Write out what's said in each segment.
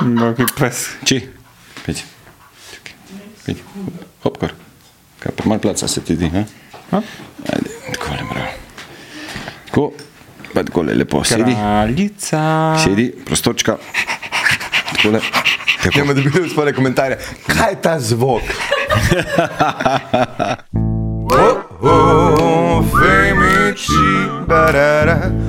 Bogi pes. Či, peti. Peti. Hop, kar. Kaj pa malo placa se ti di, ha? Ha? Ajde, tako le mrav. Tako, pa tako le lepo sedi. Kraljica. Sedi, prostorčka. Tako le. Tako. Ne bomo dobili spore komentarje. Kaj je ta zvok? oh, oh, femiči, barara.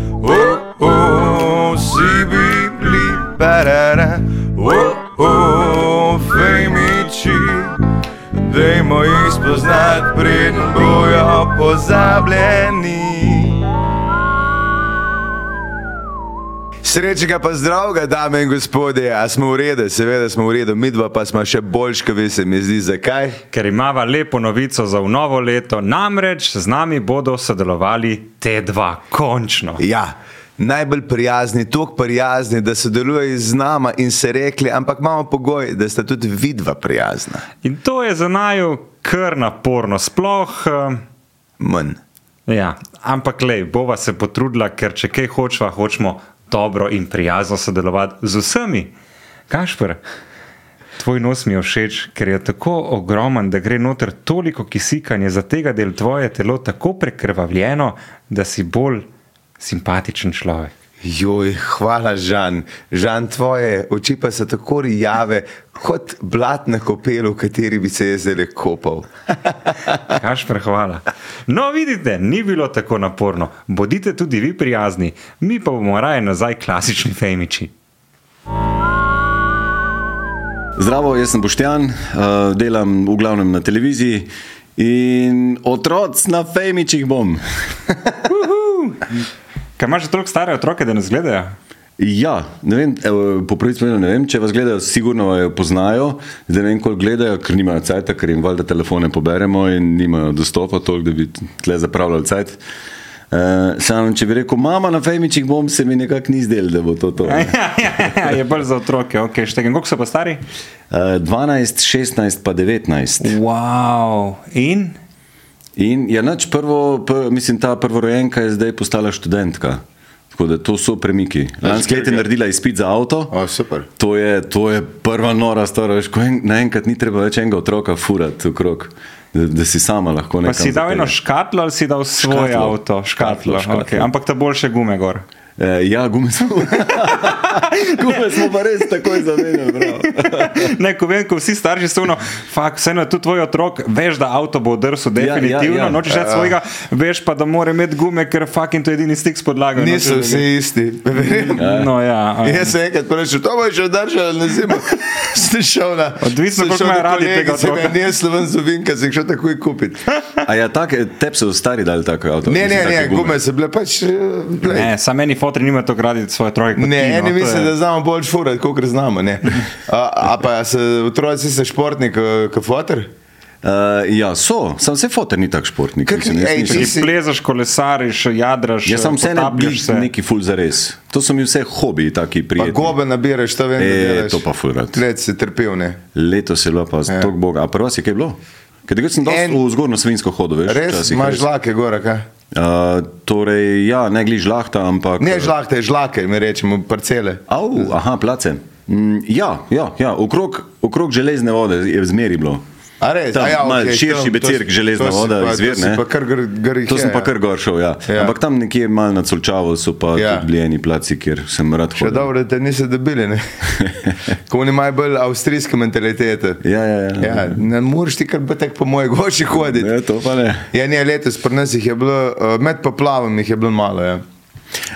Preden bojo pozabljeni. Srečnega pa zdravega, dame in gospodje, a smo v redu, seveda smo v redu, midva pa smo še boljš, kot vi se mi zdi, zakaj? Ker imava lepo novico za novo leto, namreč z nami bodo sodelovali te dva, končno. Ja, najbolj prijazni, tako prijazni, da sodelujejo z nama in se rekli, ampak imamo pogoj, da sta tudi vidva prijazna. In to je za naju kar naporno, sploh. eh, Manj. Ja, ampak le, bova se potrudila, ker če kaj hočeva, hočemo dobro in prijazno sodelovati z vsemi. Kašper, tvoj nos mi je všeč, ker je tako ogromen, da gre noter toliko kisikanja, za tega del tvoje telo tako prekrvavljeno, da si bolj simpatičen človek. Joj, hvala, Žan. Žan, tvoje oči pa so tako rjave, kot blatna kopel, v kateri bi se jaz zdaj kopal. Kašper, hvala. No, vidite, ni bilo tako naporno. Bodite tudi vi prijazni, mi pa bomo raje nazaj klasični fejmiči. Zdravo, jaz sem Boštjan, uh, delam v glavnem na televiziji in otroc na fejmičih bom. Kaj imaš že toliko stare otroke, da nas gledajo? Ja, ne vem, po prvi spomin, ne vem, če vas gledajo, sigurno jo poznajo, zdaj ne vem, koliko gledajo, ker nimajo cajta, ker jim valjda telefone poberemo in nimajo dostopa toliko, da bi tle zapravljali cajt. Uh, sam, če bi rekel, mama na fejmičih bom, se mi nekako ni zdel, da bo to to. ne. Ja, ja, ja, je bolj za otroke, ok, štegem. Koliko so pa stari? Uh, 12, 16 pa 19. Wow. In? In je nač prvo, pr, mislim, ta prvorojenka je zdaj postala študentka. Tako da to so premiki. Lansko leto je naredila izpit za avto. O, super. To je, to je prva nora stvar, veš, ko en, naenkrat ni treba več enega otroka furati okrog, da, da si sama lahko Pa nekaj. si dal eno škatlo ali si dal svoj Škatlo. avto? Škatlo, Škatlo, škatlo. Okay. ampak ta boljše gume gor. E, ja, gume smo. gume smo pa res takoj zamenjali. bravo. Ne, ko vem, ko vsi starši so, no, fakt, vseeno je tu tvoj otrok, veš, da avto bo drsul, Ja, ja, definitivno, ja. nočeš več svojega, veš pa, da mora imeti gume, ker fucking to je edini stik s podlago. Niso Nočeš, vsi isti. No, ja. a- Jaz sem enkrat rečel, to bo še držal na zimo. Ste šel na. Odvisno, koliko do radi tega otroka. je sloven zovinka, sem šel takoj kupiti. A ja, tak, tep so stari dali tako avto. Ne, ne, ne, gume so bile pač. eh. Ne, samo meni fotri nima to radi svoje troje. kot Ne, ti, no, eni to mislijo, je- da znamo bolj šfurati, kot znamo. ne. A, a pa se otroci ste športnik, eh, kot fotor? Uh, ja, so, sam se fotor ni tak športnik. Kak- mislim, ej, Ti si- plezaš, kolesariš, jadraš, Jaz sem vse potapljaš se. neki full za res. To so mi vse hobiji, taki Pa prijetni. gobe nabiraš, to vem, E, to pa ful rad. Let si trpel, ne. Letos je bilo pa ja. tok boga. A prvo si kaj bilo? Ker takrat sem dosti En- v zgornjo svinsko hodil, veš. Res, včasih, imaš res. žlake gora, kaj? Uh, torej, ja, ne glej žlahta, ampak. Ne žlahte, žlake, mi rečemo, parcele. Au, aha, place. Mm, ja, ja, ja. Okrog, okrog železne vode je zmeri bilo. A res? Tam, A ja, okej, širši becirk, železna voda, pa- izvir. To pa kar gr- grih. To sem je, pa ja. kar gor šel, ja. Ja. ja. Ampak tam nekje malo na Solčavo so pa Ja. ja. bili eni placi, kjer sem rad Še hodil. dobro, da te niso dobili, ne. Ko oni imajo bolj avstrijske mentalitete. Ja, ja, ja. Ja, ne moreš ti kar tako po moji goši hoditi. Ne, to pa ne. Ja, ne, letos pri nas jih je bilo, uh, med poplavom jih je bilo malo, ja.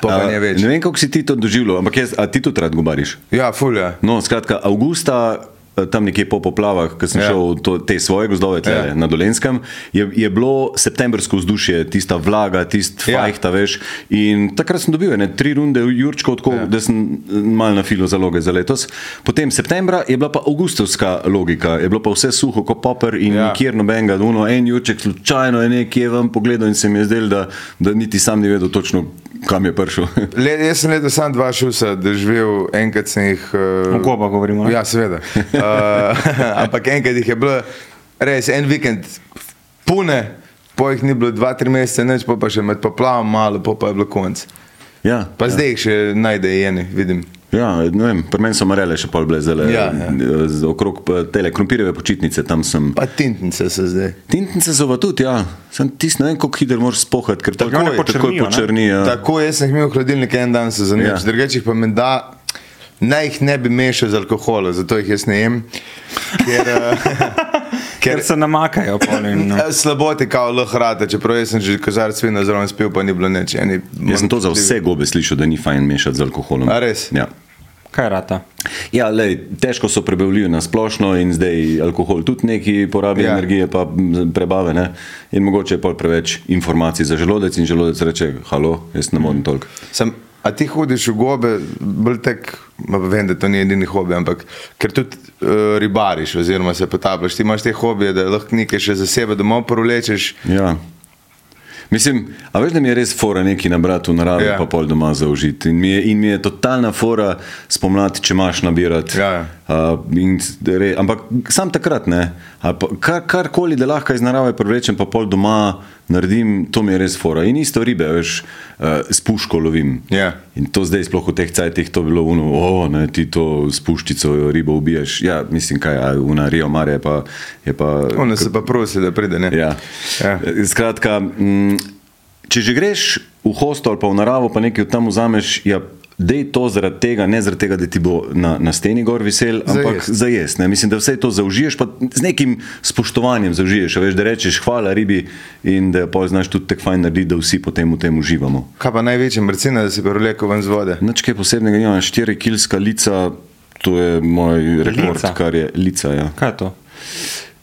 Pa pa A, ne vem, kako si ti to doživljal, ampak jaz, ti tudi rad gobariš. Ja, fulja. No, skratka, avgusta, eh, tam nekje po poplavah, ko sem Ja. ja. šel v to, te svoje gozdove tle, Ja. ja. na Dolenskem, je, je bilo septembrsko vzdušje, tista vlaga, tisti Ja. ja. fajta, veš. In takrat sem dobil ne, tri runde jurčkov, tako ja. da sem eh, mal na filo zaloge za letos. Potem septembra je bila pa avgustovska logika, je bilo pa vse suho kot popr in Ja. ja. nikjer nobenega, uno, en jurček slučajno je nekje vam pogledal in se mi je zdel, da, da niti sam ni vedel točno, kam je prišel. Le, jaz sem letos sam dva šusa doživel, enkrat sem jih. Uh, O goba govorimo, ne? Ja, seveda. Uh, ampak enkrat jih je bilo res en vikend pune, po jih ni bilo dva, tri mesece, neč pa, pa še med poplavom malo, pa, pa je bilo konc. ja, Pa ja. zdaj jih še najde eni, vidim. Ja, ne vem, pri meni so marele še pol bile zdaj, Ja, ja. okrog tele krompirjeve počitnice, tam sem. Pa tintnice se zdaj. Tintnice so pa tudi, ja. Sem tisti, ne vem, koliko hiter moraš spohati, ker tako je, počrnijo, ne? počrni. Ja. Tako jaz sem jih imel v hladilniku en dan, se zanimivo. Ja. Ja. Drugače jih pa me da, naj jih ne bi mešal z alkoholom, zato jih jaz ne jem. Ker, eh, Ker se namakajo. pol in, no. Eh, Slabo ti kao lahko rade, čeprav jaz sem že kozarc vina zraven spil, pa ni bilo nič. Eni, Jaz sem to za vse gobe slišal, da ni fajn mešati z alkoholom. A res? Ja. Kaj rata? Ja, lej, težko so prebavljivi na splošno in zdaj alkohol tudi neki porabi ja. Energije, pa prebave. Ne? In mogoče je pol preveč informacij za želodec in želodec reče: Halo, jaz ne morem toliko. Sem, a ti hodiš v gobe, bolj tek, vem, da to ni edini hobi, ampak ker tudi uh, ribariš oziroma se potapljaš, ti imaš te hobije, da lahko nekaj še za sebe domov prolečeš. Ja. Mislim, a veš, da mi je res fora neki nabrati v naravi, ja. Ja. pa pol doma zaužiti. In mi je, in mi je totalna fora spomladi, če imaš nabirati. Ja, ja. Uh, in, re, ampak sam takrat ne. Ali pa Kar, karkoli, da lahko iz narave prevlečem, pa pol doma naredim, to mi je res fora. In isto ribe, veš, uh, s puško lovim. Ja. In to zdaj, sploh v teh cajtih, to bi bilo uno, o, ne, ti to s puščico ribo ubiješ. Ja, mislim, kaj, a una Rio Mare je pa. Je pa Ono se pa prosi, da pride. Ne? Ja. Ja. Skratka, mm, če že greš v hostel ali pa v naravo, pa nekaj tam vzameš, ja, dej to zaradi tega, ne zaradi tega, da ti bo na, na steni gor vesel, ampak za jesti. ne. Mislim, da vse to zaužiješ, pa z nekim spoštovanjem zaužiješ. Veš, da rečeš hvala ribi in da pol znaš tudi tako fajn narediti, da vsi potem v tem uživamo. Kaj pa največja mrcina, da si prevlekel ven z vode? Nič kaj posebnega, nimam 4 kilska lica, to je moj rekord, Lica? kar je lica. Ja. Kaj je to?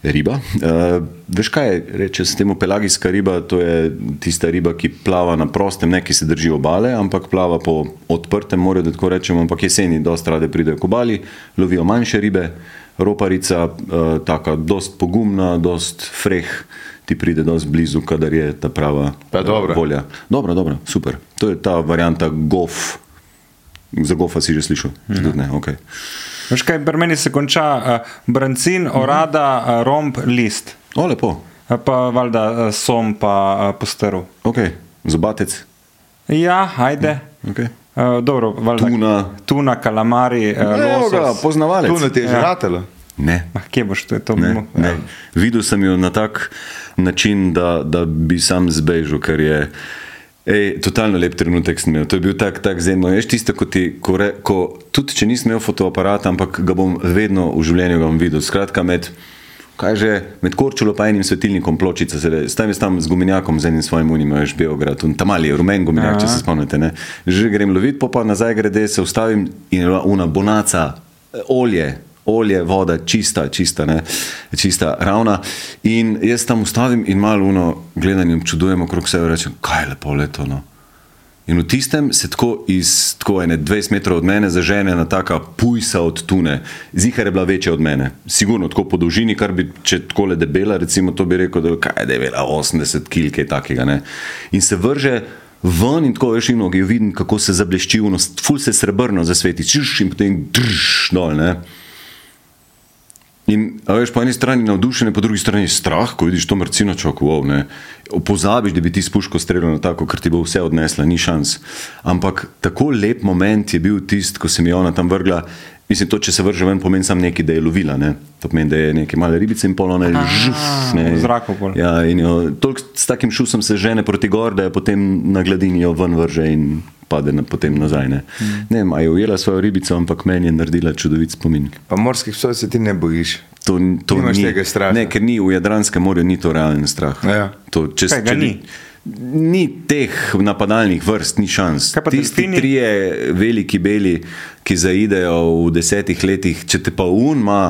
Riba. Uh, veš kaj reče s tem pelagijska riba? To je tista riba, ki plava na prostem, ne ki se drži obale, ampak plava po odprtem morju, da tako rečemo. Ampak jeseni dosta rade pridejo k obali, lovijo manjše ribe, roparica, uh, taka, dost pogumna, dost freh. Ti pride dosti blizu, kadar je ta prava Pa dobra. volja. Dobro, dobro, super. To je ta varianta gof. Za gofa si že slišal? Mm. Ne, okay. Veš kaj, pri meni se konča uh, brancin, orada, uh, romb, list. O, lepo. Uh, pa valjda som, pa uh, postrv. Okay. Zobatec. Ja, ajde. Okay. Uh, dobro, valjda, Tuna. tuna, kalamari, uh, Evo ga, losos. poznavalec. Tu na te Ja. že ratelo. Ne. Ah, kje boš to? Je to Ne, ne. Videl sem jo na tak način, da, da bi sam zbežal, ker je. Ej, totalno lep trenutek sem imel. To je bil tak, tak zen. Veš, tisto, ko ti, ko, re, ko, tudi če nisem imel fotoaparata, ampak ga bom vedno v življenju videl. Skratka, med, kaj že, med Korčulo pa enim svetilnikom pločica, se stam jaz tam z gumenjakom, z enim svojim unim, veš, Beograd, in tam ali rumen gumenjak, če se spomnite. Ne? Že grem loviti, pa pa nazaj grede, se ustavim in una bonaca, eh, olje, olje, voda, čista, čista, ne, čista, ravna. In jaz tam ustavim in malo uno gledanje občudujem okrog sebe in rečem, kaj je lepo leto. No. In v tistem se tako iz tako ene 20 metrov od mene zažene ena taka pujsa od tune. Zihar je bila večja od mene. Sigurno tako po dolžini, kar bi, če tako le debela, recimo to bi rekel, da kaj, je bila 80 kg, kaj takega. Ne? In se vrže ven in tako veš, in jo vidim, kako se zablešči, ful se srebrno zasveti, čuš in potem drž dol. Ne? In veš, po eni strani navdušen, po drugi strani strah, ko vidiš to mrcino čok, wow, ne. Pozabiš, da bi ti spuško streljal na tako, ker ti bo vse odnesla, ni šans. Ampak tako lep moment je bil tisti, ko se mi je ona tam vrgla. Mislim, to, če se vrže ven, pomeni samo nekaj, da je lovila. Ne? To pomeni, da je nekaj male ribice in pol ona je žuf. Zraku pol. Ja, in jo, toliko s takim šusom se žene proti gor, da je potem na gladini jo ven vrže in pade na, potem nazaj. Ne, mm. ne vem, je ujela svojo ribico, ampak meni je naredila čudovit spomin. Pa morskih psov se ti ne bojiš. To, to Nimaš ni, tega straha? Ne, ker ni v Jadranskem morju, ni to realen strah. Ja. To, če, Kaj če ni? Ni teh napadalnih vrst, ni šans. Tisti delfini? trije veliki beli, ki zaidejo v desetih letih, če te pa un ima.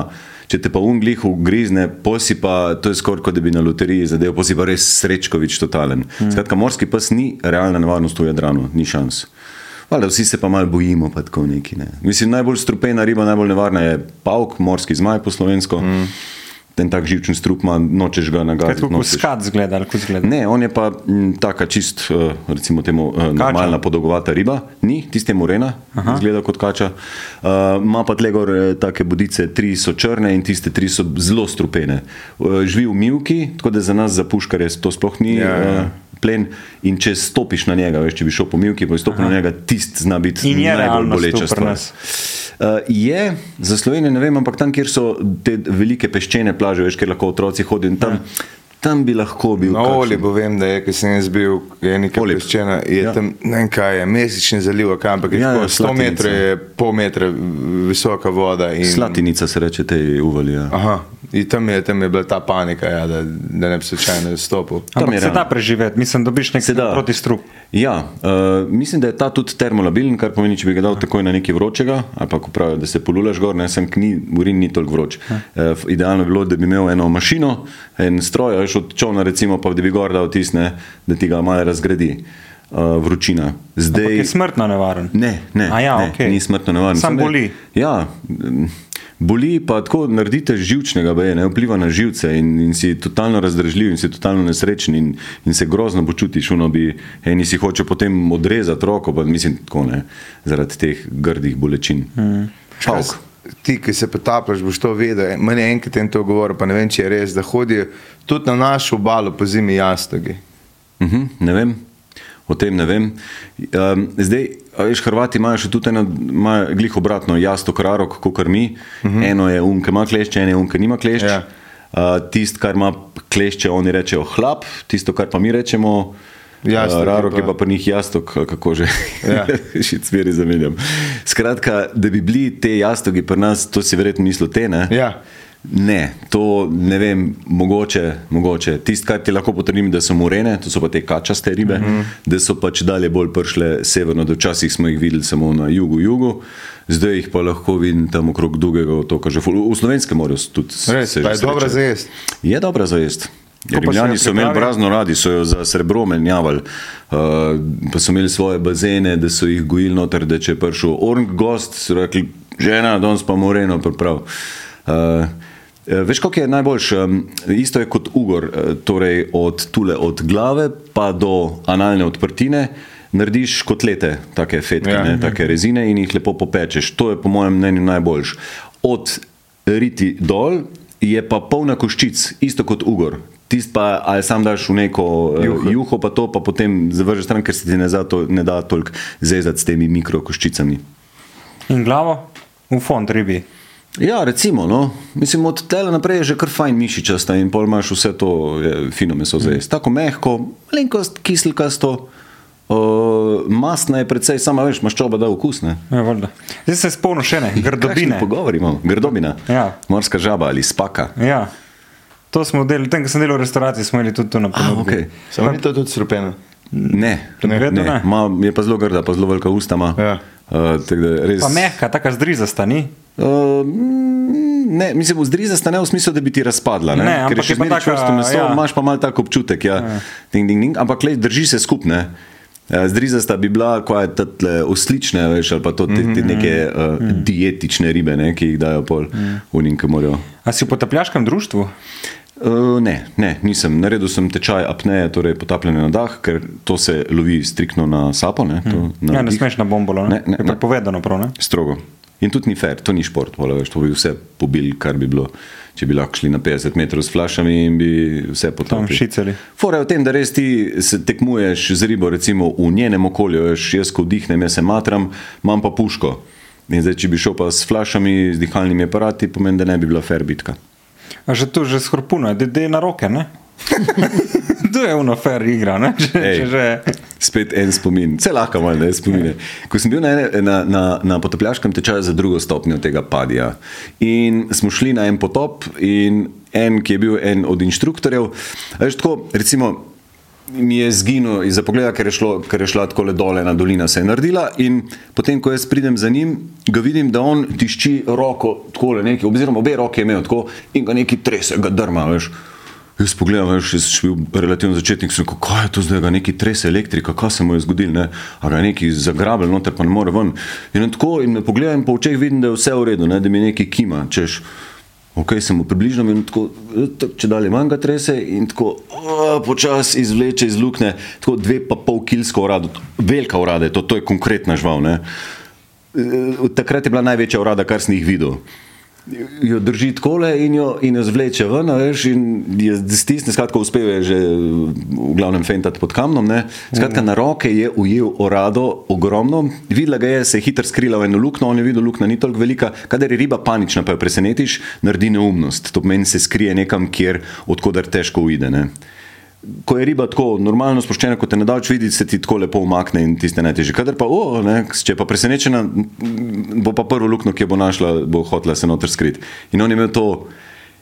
Če te pa unglih ugrizne, posi pa, to je skoraj kot da bi na loteriji zadev, posi pa res srečkovič totalen. Hmm. Skratka, morski pes ni realna nevarnost v Jadranu, ni šans. Valjda, vsi se pa malo bojimo, pa tako neki. Ne. Mislim, najbolj strupena riba, najbolj nevarna je pavk, morski zmaj po slovensko. Mm. En tak živčen strup ima, nočeš ga Kaj nagaziti. tako kot skat zgleda, ali kot zgleda. Ne, on je pa m, taka čist, eh, recimo temu, eh, normalna podolgovata riba, ni, tiste morena, izgleda kot kača. Uh, Ima pa tle gor eh, take bodice, tri so črne in tiste tri so zelo strupene. Uh, Živi v mivki, tako da za nas, za puškarje, to sploh ni. Ja, ja. eh, Plen in če stopiš na njega, veš, če bi šel po milki, pa bi stopil na njega, tist zna biti najbolj boleča tu pri stvar. nas? Uh, je, za Slovenijo ne vem, ampak tam, kjer so te velike peščene plaže, veš, kjer lahko otroci hodijo, in tam, tam bi lahko bil. Na kakšen- Olibu vem, da je, ki sem jaz bil, je nekaj peščena, je Ja. ja. tam ne vem kaj je, mesečni zaliv, ampak je Ja, ja, ja, 100 Slatinica. metrov, je pol metra visoka voda. In, Slatinica se reče tej uvali. Ja. Aha, in tam je, tam je bila ta panika, ja, da, da ne bi slučajno stopil. Tam je se da preživeti, mislim, dobiš nek Se da. proti strup. Ja, uh, mislim, da je ta tudi termolabilen, kar pomeni, če bi ga dal takoj na nekaj vročega, ali pa ko pravijo, da se polulaš gor, ne sem kni, urin ni toliko vroč. Uh, idealno bi bilo, da bi imel eno mašino, en stroj, veš od čovna recimo, pa da bi gor dal tisne, da ti ga malo razgradi uh, vročina. Ampak Zdaj, je smrtno nevaren. Ne, ne, A ja, ne okej. ni smrtno nevaren. Sam boli. Ja, mm, boli pa tako naredite živčnega, baje, ne vpliva na živce in, in si totalno razdražljiv in si totalno nesrečen in, in se grozno počutiš, uno bi eni si hoče potem odrezati roko, pa mislim tako ne, zaradi teh grdih bolečin. Hmm. Šalk. Ti, ki se potapljaš, boš to vedel. Meni je enkrat en to govoril, pa ne vem, če je res, da hodijo tudi na našo obalo po zimi jastogi. Uh -huh, ne vem. O tem ne vem. Um, zdaj, veš, Hrvati imajo še tudi eno, imajo glih obratno, jasno krarok, kot mi. Uh -huh. Eno je um, ki ima klešče, eno je um, ki nima klešč. Ja. Uh, Tisto, kar ima klešče, oni rečejo hlap, tisto, kar pa mi rečemo. Jastok je Rarok je pa- pa pri njih jastok, kako že. Ja. Še cveri zamenjam. Skratka, da bi bili te jastogi pri nas, to si verjetno mislil te, ne? Ja. Ne, to ne vem, mogoče, mogoče. Tisto, kar ti lahko potrdim, da so morene, to so pa te kačaste ribe, mm -hmm. da so pač dalje bolj prišle severno, da včasih smo jih videli samo na jugu, jugu, zdaj jih pa lahko vidim tam okrog Dugega otoka, že v Slovenskem morju tudi Res, se je dobra srečajo. za jesti. Je dobra za jesti. Se Rimljani so imeli brazno radi, so jo za srebro menjavali, uh, pa so imeli svoje bazene, da so jih gojili noter, da če je prišel orang gost, so rekli, žena, danes pa moreno priprav. Uh, eh, Veš, kako je najboljš? Um, isto je kot ugor, eh, torej od, tule, od glave pa do analne odprtine. Narediš kotlete, take fetke, Ja. ja. ne, take rezine in jih lepo popečeš. To je po mojem mnenju najboljš. Od riti dol je pa polna koščic, isto kot ugor. Tist pa, ali sam daš v neko juho, Juho. juho pa to pa potem zavržeš stran, ker se ti ne, da to, ne da toliko zezati s temi mikrokoščicami. In glavo v fond ribi. Ja, recimo, no. Mislim, od tega naprej je že kar fajn mišičasta in pol imaš vse to je, fino meso za jesti. Tako mehko, malenkost kiselkasto, uh, masna je precej, sama veš, maščoba da okus, ne. Ja, valjda. Zdaj se spomnim še ne, grdobine. Kakšni Pogovori imamo, grdobina, Ja. morska žaba ali spaka. Ja. To smo delali, tem, ko sem delal v restavraciji, smo imeli tudi to na ponudbi. okay. Samo ni to tudi strupeno. Ne, Verjetno ne. ne. Ma, je pa zelo grda, pa zelo velika usta ima. Ja. Uh, da res, Pa mehka, taka zdrizasta ni. Uh, ne, mislim, zdrizasta ne v smislu, da bi ti razpadla. Ne? Ne, Ker je še taka, čvrsto meso, ja. imaš pa mal tak občutek. Ja. Ja. Ding, ding, ding. Ampak lej, drži se skupne. Zdrizasta bi bila, ko je tle oslične, veš, ali pa to, te, te neke uh, dietične ribe, ne, ki jih dajo pol v njim, ki morajo. A si v potapljaškem društvu? Uh, ne, ne, nisem. Naredil sem tečaj apneje, torej potapljanje na dah, ker to se lovi striktno na sapo. Ne, to, na Ja, ne dih. smeš na bombolo, ne? Ne, ne, je prepovedano prav, ne? Strogo. In tudi ni fair, to ni šport, vola, veš, to bi vse pobil, kar bi bilo, če bi lahko šli na 50 metrov s flašami in bi vse potopili. Šicali. Fora je v tem, da res ti se tekmuješ z ribo, recimo v njenem okolju, veš, jaz ko vdihnem, jaz se matram, imam pa puško. In zdaj, če bi šel pa s flašami, z dihalnimi aparati, pomeni, da ne bi bila fair bitka. A že tu, že skorpuno, da je na roke, to je ono fair igra, ne? Če, Ej. če že... Spet en spomin, vse lahko malo ne spomine. Ko sem bil na, ene- na, na, na potapljaškem tečaju za drugo stopnjo tega padja in smo šli na en potop in en, ki je bil en od inštruktorjev, veš tako, recimo, mi je zginil iz pogleda, ker je, šlo, ker je šla tako le dole, na dolina se je naredila. In potem, ko jaz pridem za njim, ga vidim, da on tišči roko, tako le neki, oziroma obe roke je imel tako in ga neki trese, ga drma. Veš. Jaz pogledam, veš, jaz sem bil relativno začetnik, sem rekel, kaj je to zdaj, ga neki trese elektrika, kaj se mu je zgodilo, ne? a ga neki zagrabili, noter pa ne more ven. In tako in me pogleda in po očeh vidim, da je vse v redu, ne? da mi nekaj kima, češ. Ok, sem mu približno in tako, eh, tako če dalje manj ga trese in tako počasi izvleče iz luknje, tako dve pa pol kilsko urado, velika urada je to, to je konkretna žival. Ne. Eh, Takrat je bila največja urada, kar sem jih videl. Jo drži tako in jo, in jo zvleče ven, veš, in je stisne, skratka, uspel je že v glavnem fentati pod kamnom. Ne. Skratka, na roke je ujel orado ogromno, videla ga je, se je hitro skrila v eno luknjo, on je videl, luknja ni toliko velika, kadar je riba panična, pa jo presenetiš, naredi neumnost. To pomeni, se skrije nekam, kjer, odkudar težko uide. Ne. Ko je riba tako normalno sproščena, kot te ne da več videti, se ti tako lepo umakne in tiste najtežje. Kadar pa, o, ne, če je pa presenečena, bo pa prvo luknjo, ki jo bo našla, bo hotela se noter skriti. In on je imel to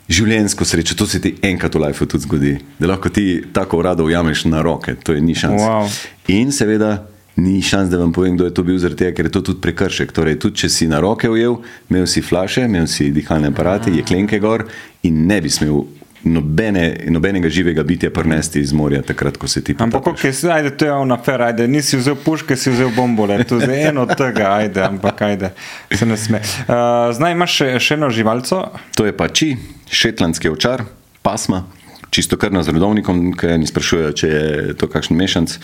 življenjsko srečo, to se ti enkrat v lifeu tudi zgodi, da lahko ti tako rado ujameš na roke, to je ni šans. Wow. In seveda. Ni šans, da vam povem, kdo je to bil, zaradi tega, ker je to tudi prekršek. Torej, tudi če si na roke ujel, imel si flaše, imel si dihalne aparate, jeklenke gor in ne bi smel nobene, nobenega živega bitja prenesti iz morja, takrat, ko se ti Ampak, potapljaš. okay, si, ajde, to je ona fer, ajde, nisi vzel puške, si vzel bombole, to je eno od tega, ajde, ampak ajde, se ne sme. Uh, zdaj imaš še, še eno živalco, To je pa či, šetlandski ovčar, pasma. Čisto krna z rodovnikom, ki eni sprašujejo, če je to kakšen mešanc.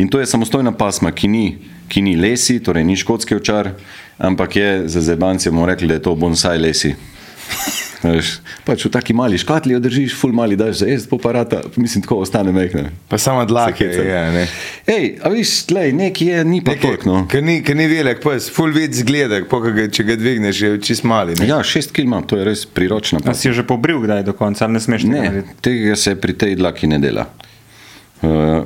In to je samostojna pasma, ki ni, ki ni lesi, torej ni škotski ovčar, ampak je za zebanci bomo rekli, da je to bonsai lesi. Veš, pač v taki mali škatli jo držiš, ful mali daš za jesti, poparata, mislim, tako ostane mehne. Pa samo dlake je, ne. Ej, a viš, tlej, neki je, ni pa toliko. No. Ker ni, ker ni velik, pes, full vid zgleda, pa ga, če ga dvigneš, je čist mali. Ne? Ja, šest kil imam, to je res priročna a pasma. si jo že pobril kdaj do konca, ali ne smeš tega Ne, narediti? tega se pri tej dlaki ne dela. Uh,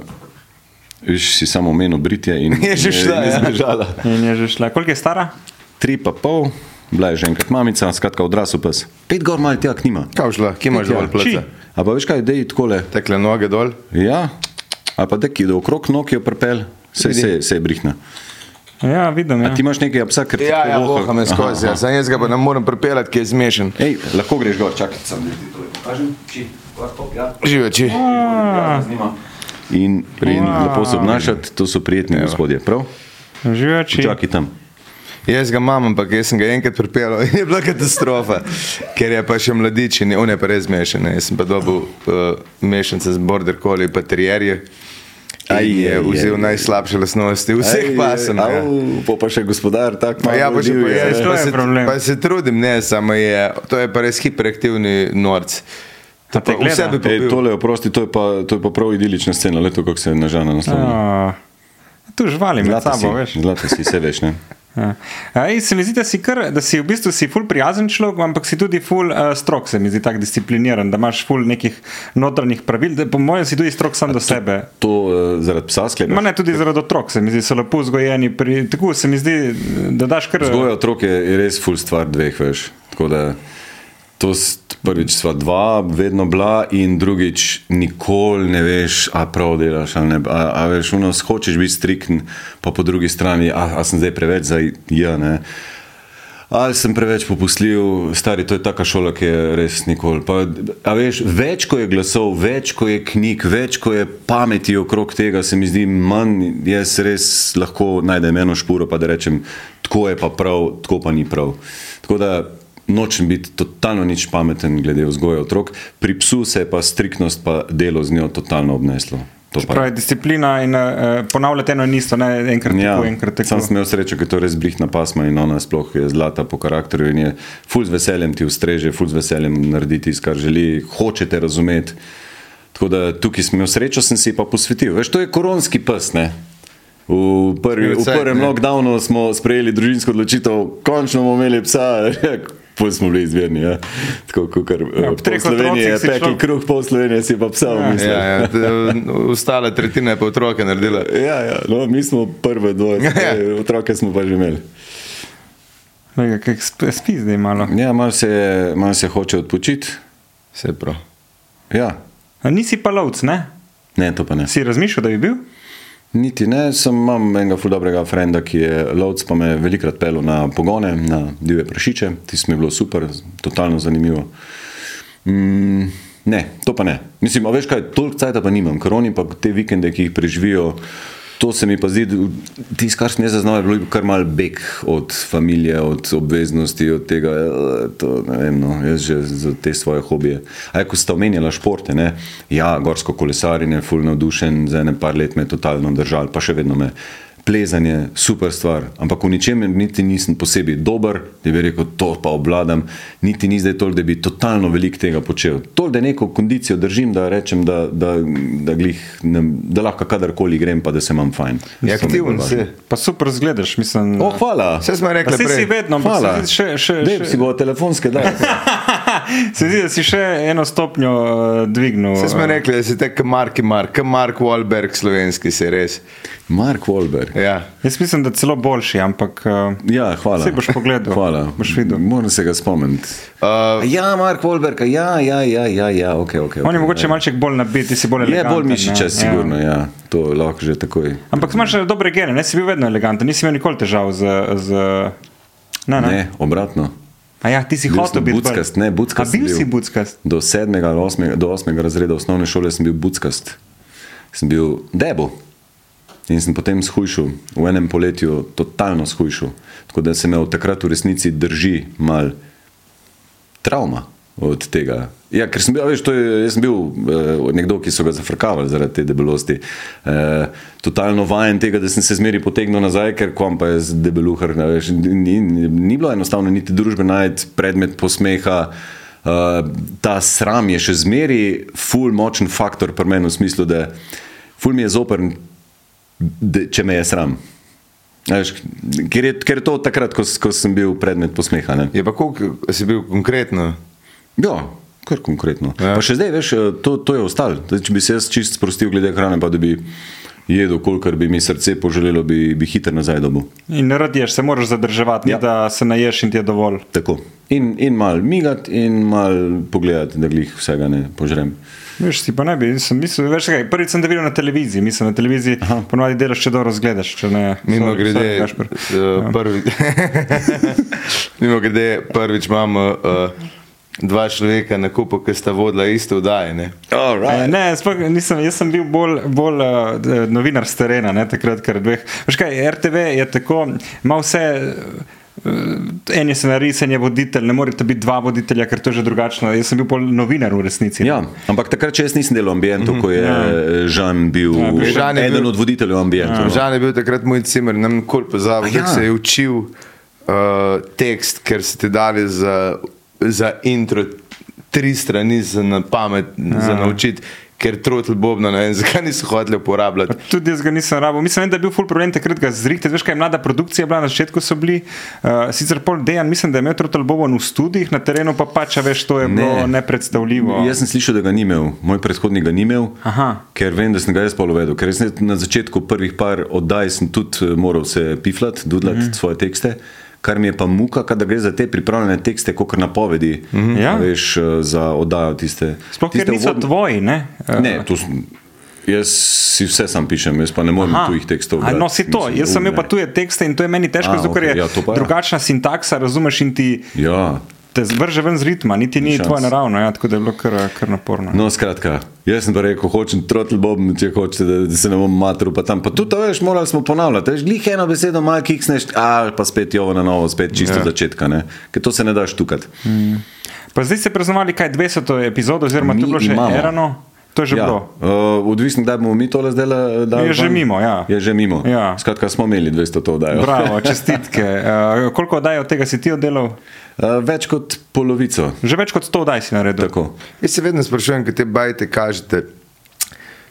viš, si samo omenil britje in Je že šla, in je ja. je že šla. Koliko je stara? Tri pa pol, bila je že enkrat mamica, skratka odrasel pes. Pet gor malo tja nima. Kaj šla, kje imaš Ja, dol či. plece? A pa veš kaj, da je takole. Tekle noge dol. Ja, a pa deki, da okrog nog jo prepel, se, se, se je brihna. Ja, vidim. A Ja. ti imaš nekaj psa, ker ti Ja, ja, voha me skozi, ja. Zdaj jaz ga pa ne morem pripeljati, ki je zmešan. Ej, lahko greš gor, čakaj, sem ti to pokažem. Či, gor, top, ja. Živeči. In, in lepo se obnašati, to so prijetni gospodje, prav? Živeči. Čakaj tam. Jaz ga imam, ampak jaz sem ga enkrat pripeljal in je bila katastrofa, ker je pa še mladič in on je pa res mešan. Jaz sem pa dobil uh, mešance z border collie pa terjerje. Aj, je aj, vzel aj. najslabše lasnosti vseh pasem. Ja. Pa, pa še gospodar, tako Pa ja, pa, še, pa, je, jaz, to pa, je se, problem. pa se trudim, ne, samo je, to je pa res hiperaktivni norc. Te pa vse bi pobil. tole, oprosti, to je, pa, to je pa prav idilična scena, leto, kako se je nažana naslovila. Tu živali med Zlata si, sabo, veš. zlata si, se veš, ne? Ja. Ej, se mi zdi, da si, kar, da si v bistvu si ful prijazen človek, ampak si tudi ful uh, strok, se mi zdi tako discipliniran, da imaš ful nekih notranjih pravil. Da, po mojem si tudi strok sam do sebe. To uh, zaradi psa Ma sklepaš. ne tudi zaradi otrok, se mi zdi, so lepo vzgojeni. Pri, tako se mi zdi, da daš kar. Vzgoja otrok je, res full stvar dveh, veš. Tako da to prvič sva dva vedno bila in drugič nikoli ne veš, a prav delaš ali ne. A, a veš, uno, hočeš biti striktn, pa po drugi strani, a, a sem zdaj preveč za ja, ne. Ali sem preveč popustljiv, stari, to je taka šola, ki je res nikoli. Pa, a veš, več ko je glasov, več ko je knjig, več ko je pameti okrog tega, se mi zdi manj, jaz res lahko najdem eno špuro, pa da rečem, tako je pa prav, tako pa ni prav. Tako da nočem biti totalno nič pameten glede vzgoje otrok, pri psu se je pa striktnost pa delo z njo totalno obneslo. To. Pravi disciplina in uh, ponavljati eno in isto, ne enkrat Ja, tako, enkrat tako. sam sem imel srečo, ker je to res brihna pasma in ona sploh je zlata po karakterju in je ful z veseljem ti ustreže, ful z veseljem naredi tisto, kar želi, hočete razumeti. Tako da tukaj sem imel srečo, sem si pa posvetil. Veš, to je koronski pes, ne? V, prvi, v prvem lockdownu smo sprejeli družinsko odločitev, končno bomo imeli psa, pol smo bili izvirni. Ja. Tako kot Ja, ja, ob pol treh Slovenije je pekli človek- kruh, pol Slovenije si pa psa. Ja, ja, t- ostale tretjine pa otroke naredila. Ja, ja, no, mi smo prve dvoje, Ja. otroke smo pa že imeli. Lega, kak sp- Spi zdaj malo. Ja, malo se, malo se hoče odpočiti. Vse prav. Ja, A nisi pa lovc, ne? ne, to pa ne. Si razmišljal, da bi bil? Niti ne, sem imam enega ful dobrega frenda, ki je lovc, pa me je velikrat pelil na pogone, na divje prašiče, tisto mi je bilo super, totalno zanimivo. Mm, ne, to pa ne. Mislim, a veš kaj, toliko cajta pa nimam, ker oni pa te vikende, ki jih preživijo, To se mi pa zdi, tisto, kar sem jaz zaznal, je bilo kar mal beg od družine, od obveznosti, od tega. eh, To, vem, no, jaz že za te svoje hobije. Aj, ko ste omenjali športe, ne? ja, gorsko kolesarjenje, fulno navdušen, za ene par let me je totalno držal, pa še vedno me. Plezanje, super stvar, ampak v ničemer niti nisem posebej dober, da bi rekel, to pa obvladam, niti ni zdaj toliko, da bi totalno veliko tega počel. To, da neko kondicijo držim, da rečem, da, da, da, glih, ne, da lahko kadarkoli grem, pa da se imam fajn. Aktiven bolj si. Pa super zgledaš, mislim. O, hvala. Vse smo Pa rekli saj si vedno, ampak Hvala. se zdi še, še, Dej, še, si bo telefonske dal. se zdi, da si še eno stopnjo uh, dvignil. Vse smo eh. rekli, da si tek Mark Mark, Mark Wahlberg slovenski si res. Mark Wahlberg. Ja. Jaz mislim, da celo boljši, ampak uh, Ja, hvala. Saj boš pogledal. Hvala. Boš videl. Moram se ga spomniti. Uh, Ja, Mark Wahlberg, ja, ja, ja, ja, ja, ok, ok. on je mogoče ja. malček bolj nabit, ti si bolj Je eleganten. bolj mišičast, ne. sigurno, ja. To lahko že takoj. Ampak imaš dobre gene, ne si bil vedno eleganten, nisi imel nikoli težav z. z ne, ne. Ne, obratno. A ja, ti si Bil hotel biti buckast, ne, buckast A bil sem si bil. buckast. Do sedmega ali osmega, do osmega razreda osnovne šole sem bil buckast. Sem bil debo. In sem potem shujšal, v enem poletju totalno shujšal. Tako da se me od takrat v resnici drži mal travma od tega. Ja, ker sem bil, veš, je, jaz sem bil uh, nekdo, ki so ga zafrkavali zaradi te debelosti. Uh, totalno vajen tega, da sem se zmeri potegnil nazaj, ker kom pa je z debeluhar. Veš, ni, ni, ni bilo enostavno niti družbe najti predmet posmeha. Uh, ta sram je še zmeri ful močen faktor pri meni v smislu, da ful mi je zoprn, da, če me je sram. Veš, ker, je, ker je to takrat, ko, ko sem bil predmet posmeha. Ne? je pa koliko si bil konkretno? Ja, kar konkretno. Ja. Ja. Pa še zdaj, veš, to, to je ostalo. Če bi se jaz čist sprostil glede hrane, pa da bi jedel, kolikor bi mi srce poželelo, bi, bi hitro nazaj dobil. In ne radiš, se moraš zadrževati, ja. Ja. ni, da se naješ in ti je dovolj. Tako. In, in mal migati, in mal pogledati, da glih vsega ne požrem. Veš, si pa ne bi, sem mislil, veš kaj, prvič sem te videl na televiziji, mislim, na televiziji ponovadi delaš, če dobro zgledaš, če ne. Mimo sorry, grede, sorry, uh, prvi, mimo grede, prvič imamo uh, dva človeka na kupu, ki sta vodila iste vdaje. ne. Eh, Ne, sploh nisem, jaz sem bil bolj, bolj uh, novinar z terena, ne, takrat, ker dveh. Veš kaj, RTV je tako, ima vse. Uh, en je scenarij, en je voditelj, ne morete biti dva voditelja, ker to je že drugačno. Jaz sem bil bolj novinar v resnici. Ja, ampak takrat, če jaz nisem delal v ambientu, ko je ja. Žan bil Ja, bil- Žan eden bil- od voditeljev ambientu. no. Žan je bil takrat moj cimer, vem, koliko pozabil, A ja. ja. se je učil uh, tekst, ker so ti dali za, za intro tri strani za na pamet, ja. za naučiti, ker trotl Bobna, ne vem, zakaj niso hoteli uporabljati. Tudi jaz ga nisem rabil. Mislim, da je bil full problem takrat, ga zrihte. Veš, kaj je mlada produkcija bila, na začetku so bili. Uh, sicer pol dejan, mislim, da je imel Trotel Bobon v studijih, na terenu pa pač, a veš, to je ne. bilo nepredstavljivo. Jaz sem slišal, da ga ni imel, moj predhodnik ga ni imel, Aha. ker vem, da sem ga jaz polovedel. Ker sem na začetku prvih par oddaj sem tudi eh, moral se piflati, dudlati mm. svoje tekste. Kar mi je pa muka, kada gre za te pripravljene tekste, kot napovedi, mm -hmm. Ja. veš, eh, za oddajo tiste. Sploh ker tiste niso uvodne- tvoji, ne? Uh, Ne, to sem, jaz si vse sam pišem, jaz pa ne morem Aha. tujih tekstov. A, no, si to. Mislim, Jaz sem imel pa tuje tekste in to je meni težko, A, zato ker okej, je ja, ja. drugačna sintaksa, razumeš in ti Ja, te vrže ven z ritma, niti ni šans. tvoje naravno, ja, tako da je bilo kar, kar naporno. no skratka. Jaz sem pa rekel, hočem trotl bob, če hočete, da, da se ne bom matril, pa tam. Pa tudi to veš, morali smo ponavljati. Veš, glih eno besedo, malo kiksneš, a pa spet jovo na novo, spet čisto Ja. začetka, ne? ker to se ne daš tukati. Pa zdaj ste praznovali kaj 200 epizodo, oziroma to Mi je bilo že imamo. erano. To je že Ja, bilo. uh, odvisno, kdaj bomo mi tole zdaj dali. Je že ven. mimo, ja. Je že mimo. Ja. Skratka, smo imeli 200 to oddajo. Bravo, čestitke. Uh, koliko oddaj od tega si ti oddelal? Uh, več kot polovico. Že več kot 100 oddaj si naredil. Tako. Jaz se vedno sprašujem, kaj te bajte kažete,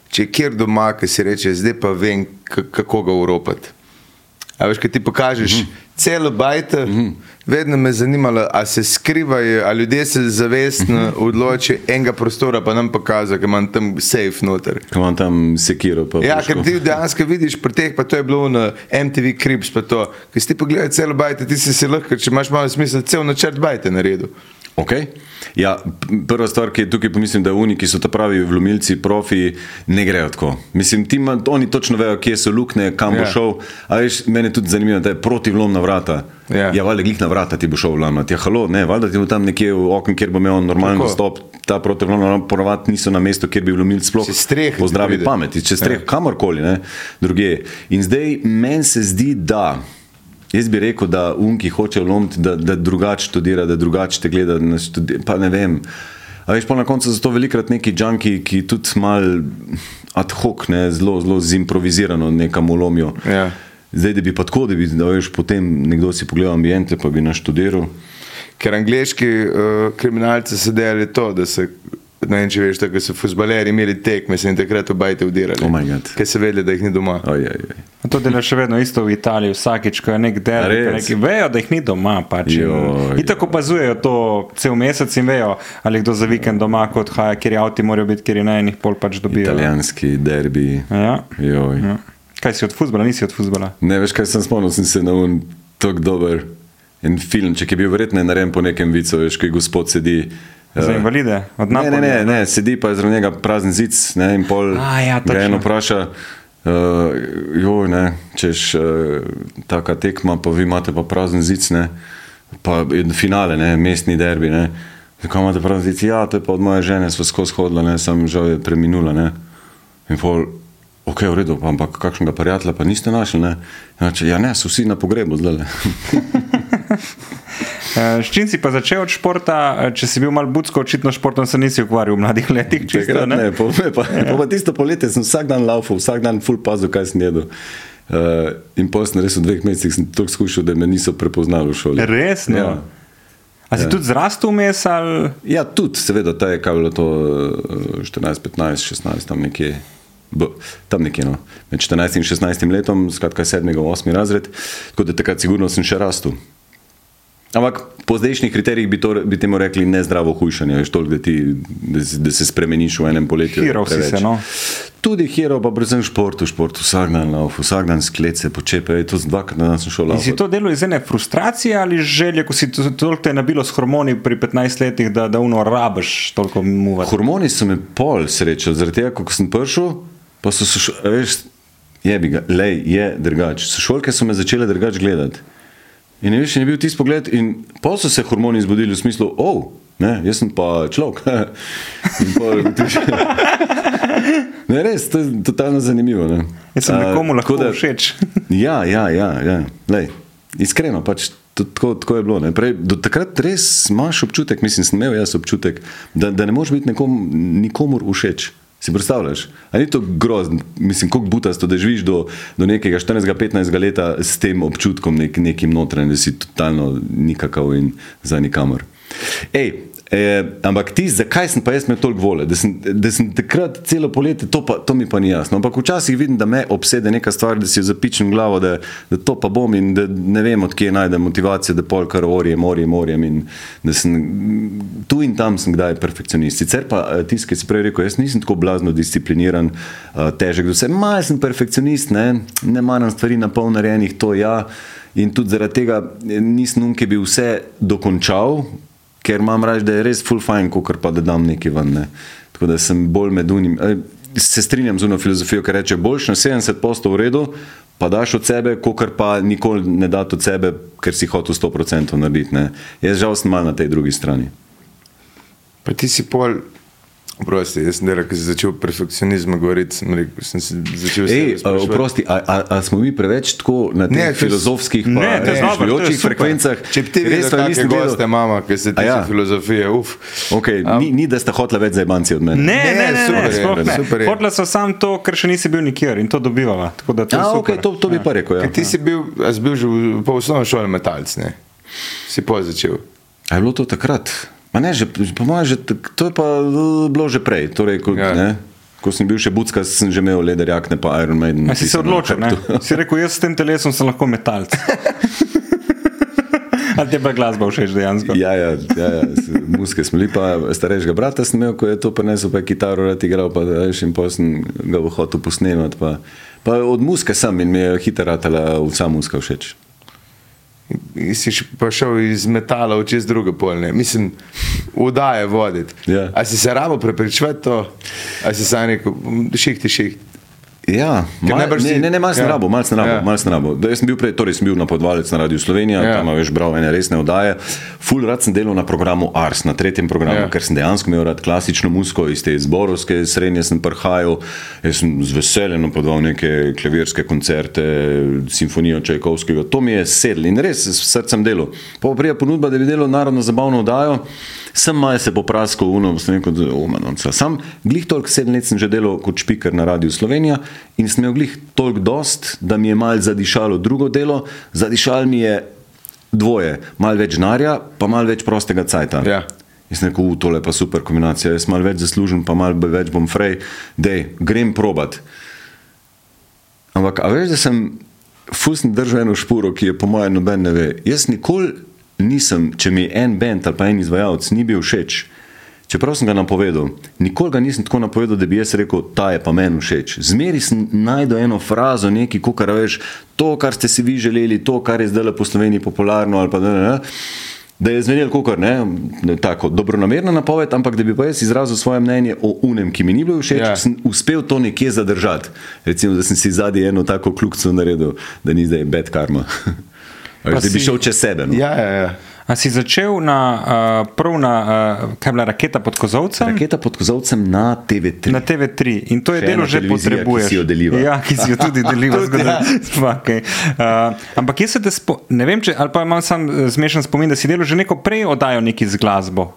če je kjer doma, ki si reče, zdaj pa vem, kako ga uropati. A veš, kaj ti pokažeš mm -hmm. Celo bajte, mm -hmm. vedno me je zanimalo, a se skrivajo, a ljudje se zavestno odločijo enega prostora, pa nam pokaže, ker imam tam safe noter. Ko imam tam sekiro. Ja, ker ti dejansko vidiš pri teh, pa to je bilo na MTV Crips, pa to. Ker si ti pogledaj celo bajte, ti si si lahko, če imaš malo smisla, cel načrt bajte naredil. Okay. Ja, prva stvar, ki je tukaj, pomislim, da oni, ki so ta pravi vlomilci, profi, ne grejo tako. Mislim, ti, ima- oni točno vejo, kje so luknje, kam bo Ja. šel. A veš, mene je tudi zanimivo, da je protivlom na vrata. Ja. ja valjda glih na vrata ti bo šel vlamati. Ja, halo, ne, valjda ti bo tam nekje v oknu, kjer bo imel normalen Tako. dostop. Ta protivlom ponovadi niso na mestu, kjer bi vlomilci sploh ti pozdravi pameti, čez streh, ja. kamorkoli, ne, drugje. In zdaj meni se zdi, da. Jaz bi rekel, da unki hoče vlomiti, da, da drugače študira, da drugače te gleda. študi- Pa ne vem. A veš, pa na koncu so to velikrat neki džanki, ki tudi mal ad hoc, ne, zelo, zelo zimprovizirano nekam ulomijo. Ja. Zdaj, da bi pa tako, da bi da veš, potem nekdo si pogledal ambijente, pa bi naštudiral. Ker angliški uh, kriminalci so delali to, da se. Ne vem, če veš, da so futbaleri imeli tekme, se jim takrat obajte vdirali. Oh my God. Ker so vedeli, da jih ni doma. Oj, oj, oj. To dela še vedno isto v Italiji, vsakič, ko je nek del, neki vejo, da jih ni doma. Pač. Joj, In tako opazujejo to cel mesec in vejo, ali kdo za vikend doma, kot haja, kjer avti morajo biti, kjer je na enih pol pač dobijo. Italijanski derbi. Ja. Joj. Ja. Kaj si od futbola, nisi od futbola? Ne veš, kaj sem spomnil, sem se na un tako dober en filmček, ki je bil verjetno narejen po nekem vicu, veš, ki gospod sedi. Za eh, invalide? Od Ne, ne, ne, Napolija? ne, sedi pa zraven njega prazen zic ne, in pol A, ja, eno vpraša, uh, joj, ne, češ uh, taka tekma, pa vi imate pa prazen zic, ne, pa finale, ne, mestni derbi, ne. Zakaj imate prazen zic? Ja, to je pa od moje žene, sva skozi hodila, ne, sem žal je preminula, ne. In pol, ok, v redu, pa, ampak kakšnega prijatelja pa niste našli, ne. Znači, ja, ne, so vsi na pogrebu zdaj. S čim si pa začel od športa, Eh, če si bil mal budsko, očitno športom se nisi ukvarjal v mladih letih. Čisto, ne? ne, po, me pa, po pa tisto poletje sem vsak dan laufal, vsak dan full pazil, kaj sem jedel. Uh, in potem res v dveh mesecih sem tako skušal, da me niso prepoznali v šoli. Resno? Ja. A si tudi zrastel vmes ali? ja, tudi, seveda, ta je kaj bilo to eh, 14, 15, 16, tam nekje. B, tam nekje, no. med 14 in 16 letom, skratka 7, 8 razred, tako da takrat sigurno sem še rastel. Ampak po zdajšnjih kriterijih bi, to, bi temu rekli nezdravo hujšanje, veš, toliko, da, ti, da, se- da se spremeniš v enem poletju. Hero si se, no. Tudi hero, pa predvsem šport, v športu, vsak dan lauf, vsak dan sklece, počepe, to z dvakrat na šel In si to delal iz ene frustracije ali želje, ko si to- toliko te je nabilo s hormoni pri 15 letih, da, da uno rabiš toliko muvati? Hormoni so me pol srečali, zaradi tega, ko sem prišel, pa so se, veš, jebi ga, lej, je drugač. Sošolke so me začele drugač gledati. In ne veš, in je bil tisti pogled, in pa so se hormoni zbudili v smislu, oh, ne, jaz sem pa človek. In pol ugotoviš- ne, res, to je totalno zanimivo. Ne. Jaz sem A, nekomu lahko tako da- všeč. Ja, ja, ja, ja. Lej, iskreno, pač, tako, tako je bilo. Ne. Prej, do takrat res imaš občutek, mislim, sem imel jaz občutek, da, da ne moreš biti nekom, nikomor všeč. Si predstavljaš? Ali ni to grozno, mislim, kako butasto, da živiš do, do nekega 14-15 leta s tem občutkom, nek, nekim notranjim, da si totalno nikakav in za nikamor. Ej, Eh, ampak ti, zakaj sem pa jaz imel toliko vole, da sem, da sem takrat celo poletje, to, pa, to mi pa ni jasno. Ampak včasih vidim, da me obsede neka stvar, da si jo zapičem glavo, da, da to pa bom in da ne vem, odkje najdem motivacijo, da pol kar orjem, orjem, orjem in da sem tu in tam sem kdaj perfekcionist. Sicer pa eh, tisti, ki si prej rekel, jaz nisem tako blazno discipliniran, eh, težek, da vse, malo sem perfekcionist, ne, ne maram stvari na pol narejenih, to ja. In tudi zaradi tega eh, nisem nunke bi vse dokončal, ker imam reči, da je res full fajn, kot pa da dam nekaj ven. Ne. Tako da sem bolj med unim. eh, Se strinjam z uno filozofijo, ki reče, boljš na 70% v redu, pa daš od sebe, kot pa nikoli ne daš od sebe, ker si hotel 100% narediti. Ne. Jaz žal sem mal na tej drugi strani. Pa ti si pol, prosti, jaz sem delal, ko si začel o perfekcionizmu govoriti, sem, se začel Ej, oprosti, a, a, a smo mi preveč tako na teh Ne, filozofskih, Ne, pa super. frekvencah? Če bi ti Res videl, pa kakšne nisem goste imamo, ki se tiče ja? ja. filozofije, uf. Okay, ni, ni, da sta hotla več zajbanci od mene. Ne, ne, ne, ne, super je, sploh ne. super je. Hotla so sam to, ker še nisi bil nikjer in to da to A, okay, to, to bi pa rekel. Ja. Ker Ti si bil, si bil že po osnovni šoli metalc, ne? Si pol začel. A je bilo to takrat? Ma ne, že, po mojem, že, to je pa eh, bilo že prej. Torej, ko, Ja. ja. ko sem bil še bucka, sem že imel lederjakne, pa Iron Maiden. A si se odločil, ne? Si rekel, jaz s tem telesom sem lahko metalc. Ali ti je pa glasba všeč dejansko? Ja, ja, ja, ja muske smo bili, pa starejšega brata sem imel, ko je to prenesel, pa je kitaro rad igral, pa veš, in potem sem ga hotel posnemati. Pa, pa od muske sem in mi je hitro ratala vsa muska všeč. Si pa šel iz metala v čez druge polne. Mislim, vdaje voditi. Ja. A si se rabo prepričati to, a si sam rekel, šihti, šihti. Ja, mal, najbrž ne, si- ne, ne, malo sem ja. rabo, malo sem rabo, Ja. malo sem rabo. Da, Jaz sem bil prej, torej sem bil napovedovalec na Radiu Slovenija, Ja. tam veš bral ene resne oddaje. Ful rad sem delal na programu Ars, na tretjem programu, Ja. ker sem dejansko imel rad klasično muziko iz te zborovske srednje sem prihajal. Jaz sem z veseljem napovedoval neke klavirske koncerte, simfonijo Čajkovskega. To mi je sedlo in res s srcem delal. Pa prija ponudba, da bi delal narodno zabavno oddajo. Sem malo se popraskal, uno, sem rekel, da omanonca. Sam glih toliko sedem let sem že delal kot špiker na Radiu Slovenija in sem imel glih toliko dost, da mi je mal zadišalo drugo delo, zadišalo mi je dvoje, malo več denarja, pa malo več prostega cajta. Ja. Jaz sem rekel, "U, tole pa super kombinacija, jaz malo več zaslužim, pa malo več bom frej, dej, grem probat. Ampak, a veš, da sem fusn držal eno špuro, ki je po mojem noben ne ve. Jaz nikoli nisem, če mi en bend ali pa en izvajalec ni bil všeč, čeprav sem ga napovedal, nikoli ga nisem tako napovedal, da bi jaz rekel, ta je pa meni všeč. Zmeri sem najdel eno frazo, neki, kar veš, to, kar ste si vi želeli, to, kar je zdaj po Sloveniji popularno ali pa ne. ne, ne. Da je zvenel kot ne, tako dobronamerna napoved, ampak da bi pa jaz izrazil svoje mnenje o unem, ki mi ni bilo všeč, Ja. ja. sem uspel to nekje zadržati. Recimo, da sem si zadnji eno tako kljukco naredil, da ni zdaj bed karma. Da bi šel čez sebe. No. Ja, ja, ja. A si začel na, uh, prav na, uh, kaj je bila raketa pod kozovcem? Raketa pod kozovcem na TV3. Na TV3 in to je Še delo že televizija, ki potrebuješ. si jo deliva. Ja, ki si jo tudi deliva. Ja. okay. uh, ampak jaz se te spo, ne vem, če, ali pa imam sam eh, zmešan spomin, da si delal že neko prej oddajo neki z glasbo.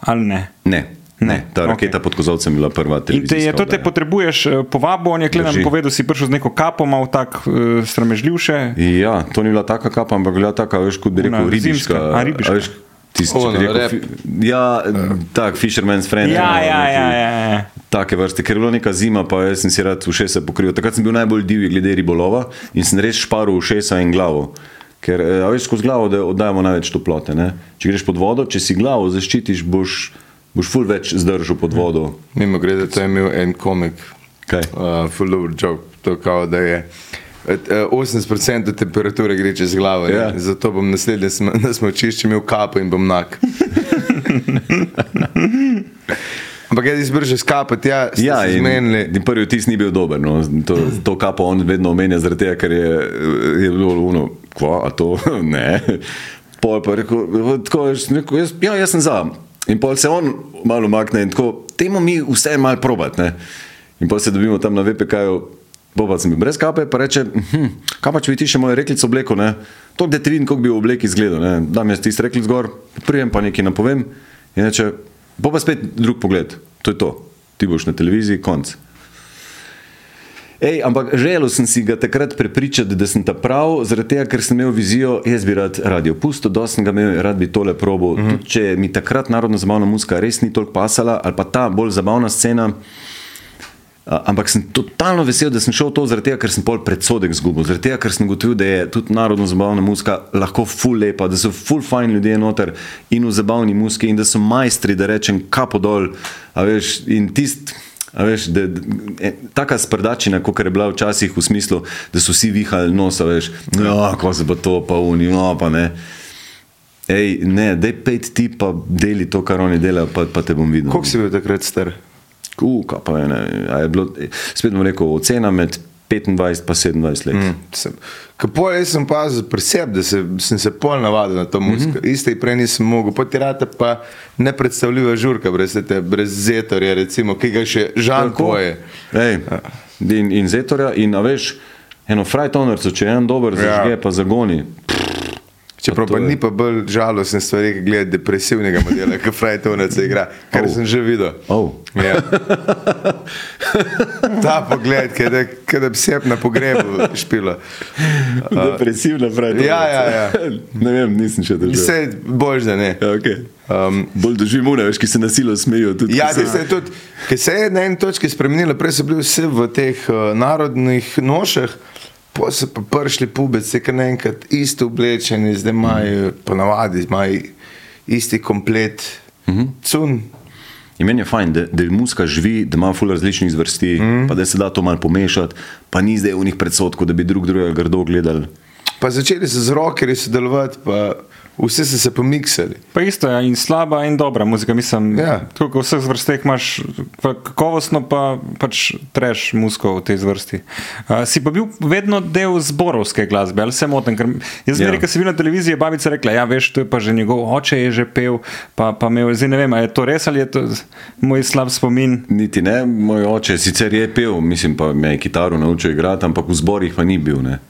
Ali ne? Ne, Ne, ne, ta raketa okej. pod kozovcem je bila prva In te je televizija. to te potrebuješ, eh, povabo, on je kle nam Drži. povedal, si prišel z neko kapo, mal tak uh, sramežljivše. Ja, to ni bila taka kapa, ampak bila taka, veš, kot bi rekel, ribiška. zimska. A, ribiška. a veš, Tisti, če rekel, rap. fi, ja, tak, Fisherman's Friend. Ja, ja, neki ja, ja, ja. Take vrste, ker je bila neka zima, pa jaz sem si rad ušesa pokril. Takrat sem bil najbolj divji glede ribolova in sem res šparil ušesa in glavo. Ker, eh, a veš, skozi glavo da oddajamo največ toplote. Ne? Če greš pod vodo, če si glavo zaščitiš, boš, boš ful več zdržal pod vodo. Mimo grede, to je imel en komik, Kaj? uh, full dobro joke, to kao da je. eh, 80% temperature gre čez glavo, Ja. ja. zato bom naslednje sm- na smočišče imel kapo in bom nak. Ampak jaz izbržeš kapo, ja, Ja, se in, zmenili. in prvi vtis ni bil dober. No. To, to kapo on vedno omenja, zaradi tega, ker je, je bilo uno, kva, a to ne. Pol pa rekel, tako, jaz, rekel jaz, ja, jaz sem za. In pol se on malo umakne in tako, temu mi vse malo probat. Ne. In pa se dobimo tam na VPK-ju, Boba sem bil brez kape, pa reče, hm, kaj pa če bi ti še moje reklico obleko, ne? To, da ti vidim, kako bi v obleki izgledal, ne? Dam jaz tisti reklic gor, prijem pa nekaj napovem in reče, bo pa spet drug pogled, to je to, ti boš na televiziji, konc. Ej, ampak želel sem si ga takrat prepričati, da sem ta prav, zaradi tega, ker sem imel vizijo, jaz bi rad radio pusto, dosti sem ga imel, rad bi tole probo. Mm -hmm. Tudi če mi takrat narodno zabavna muzika res ni toliko pasala, ali pa ta bolj zabavna scena. A, Ampak sem totalno vesel, da sem šel to zaradi tega, ker sem pol predsodek zgubil, zaradi tega, ker sem ugotovil, da je tudi narodno zabavna muzika lahko full lepa, da so full fajn ljudje noter in v zabavni muziki in da so majstri, da rečem kapo dol. A veš, in tist, a veš, da, da, e, taka sprdačina, kot je bila včasih v smislu, da so vsi vihali nos, veš, no, ko se bo to pa uni, no pa ne. Ej, ne, dej pet ti pa deli to, kar oni delajo, pa, pa te bom videl. Koliko si bil takrat star? Kaj pa je, ne, je bilo, spet bom rekel, ocena med 25 in 27 let. Mm. Kako jaz sem pazil pri sebi, da se, sem se pol navadil na to muziko. Mm -hmm. Iste prej nisem mogel, potirate pa nepredstavljiva žurka, brez, te, brez zetorja, recimo, ki ga še žal tvoje. Ej, in, in zetorja, in veš, eno frajtonerco, če je en dober, Ja. zažge pa zagoni. Čeprav pa je- ni pa bolj žalostne stvari, ki gledajo depresivnega modela, ki frajtovnica igra, kar Oh. sem že videl. Oh. Ja. Ta pogled, ki da, ki bi se na pogrebu špila. Depresivna frajtonerca. Ja, ja, ja. ne vem, nisem še doživel. Vse bolj, da ne. Ja, okay. Um, Bolj doživim une, veš, ki se nasilo smejijo. Tudi, Ja, ko se je tudi, ki se je na eni točki spremenilo, prej so bili vsi v teh uh, narodnih nošah, pa so pa prišli pubeci, ki naenkrat isto oblečeni, zdaj imajo ponavadi imajo isti komplet, cun. In meni je fajn, da, da muska živi, da ima ful različnih zvrsti, mm. pa da se da to malo pomešati, pa ni zdaj v njih predsotkov, da bi drug drugega grdo gledali. Pa začeli so z rockerji sodelovati, pa vse so se pomiksali. Pa isto je in slaba in dobra muzika. Mislim, Ja. tako v vseh vrsteh imaš pa kakovostno, pa pač treš muziko v tej zvrsti. Uh, si pa bil vedno del zborovske glasbe, ali se motim? Ker jaz zmeraj, Ja. ko sem bil na televiziji, je babica rekla, ja, veš, to je pa že njegov oče je že pel, pa, pa me, zdaj ne vem, ali je to res ali je to moj slab spomin. Niti ne, moj oče sicer je pel, mislim pa me je kitaro naučil igrati, ampak v zborih pa ni bil. Ne.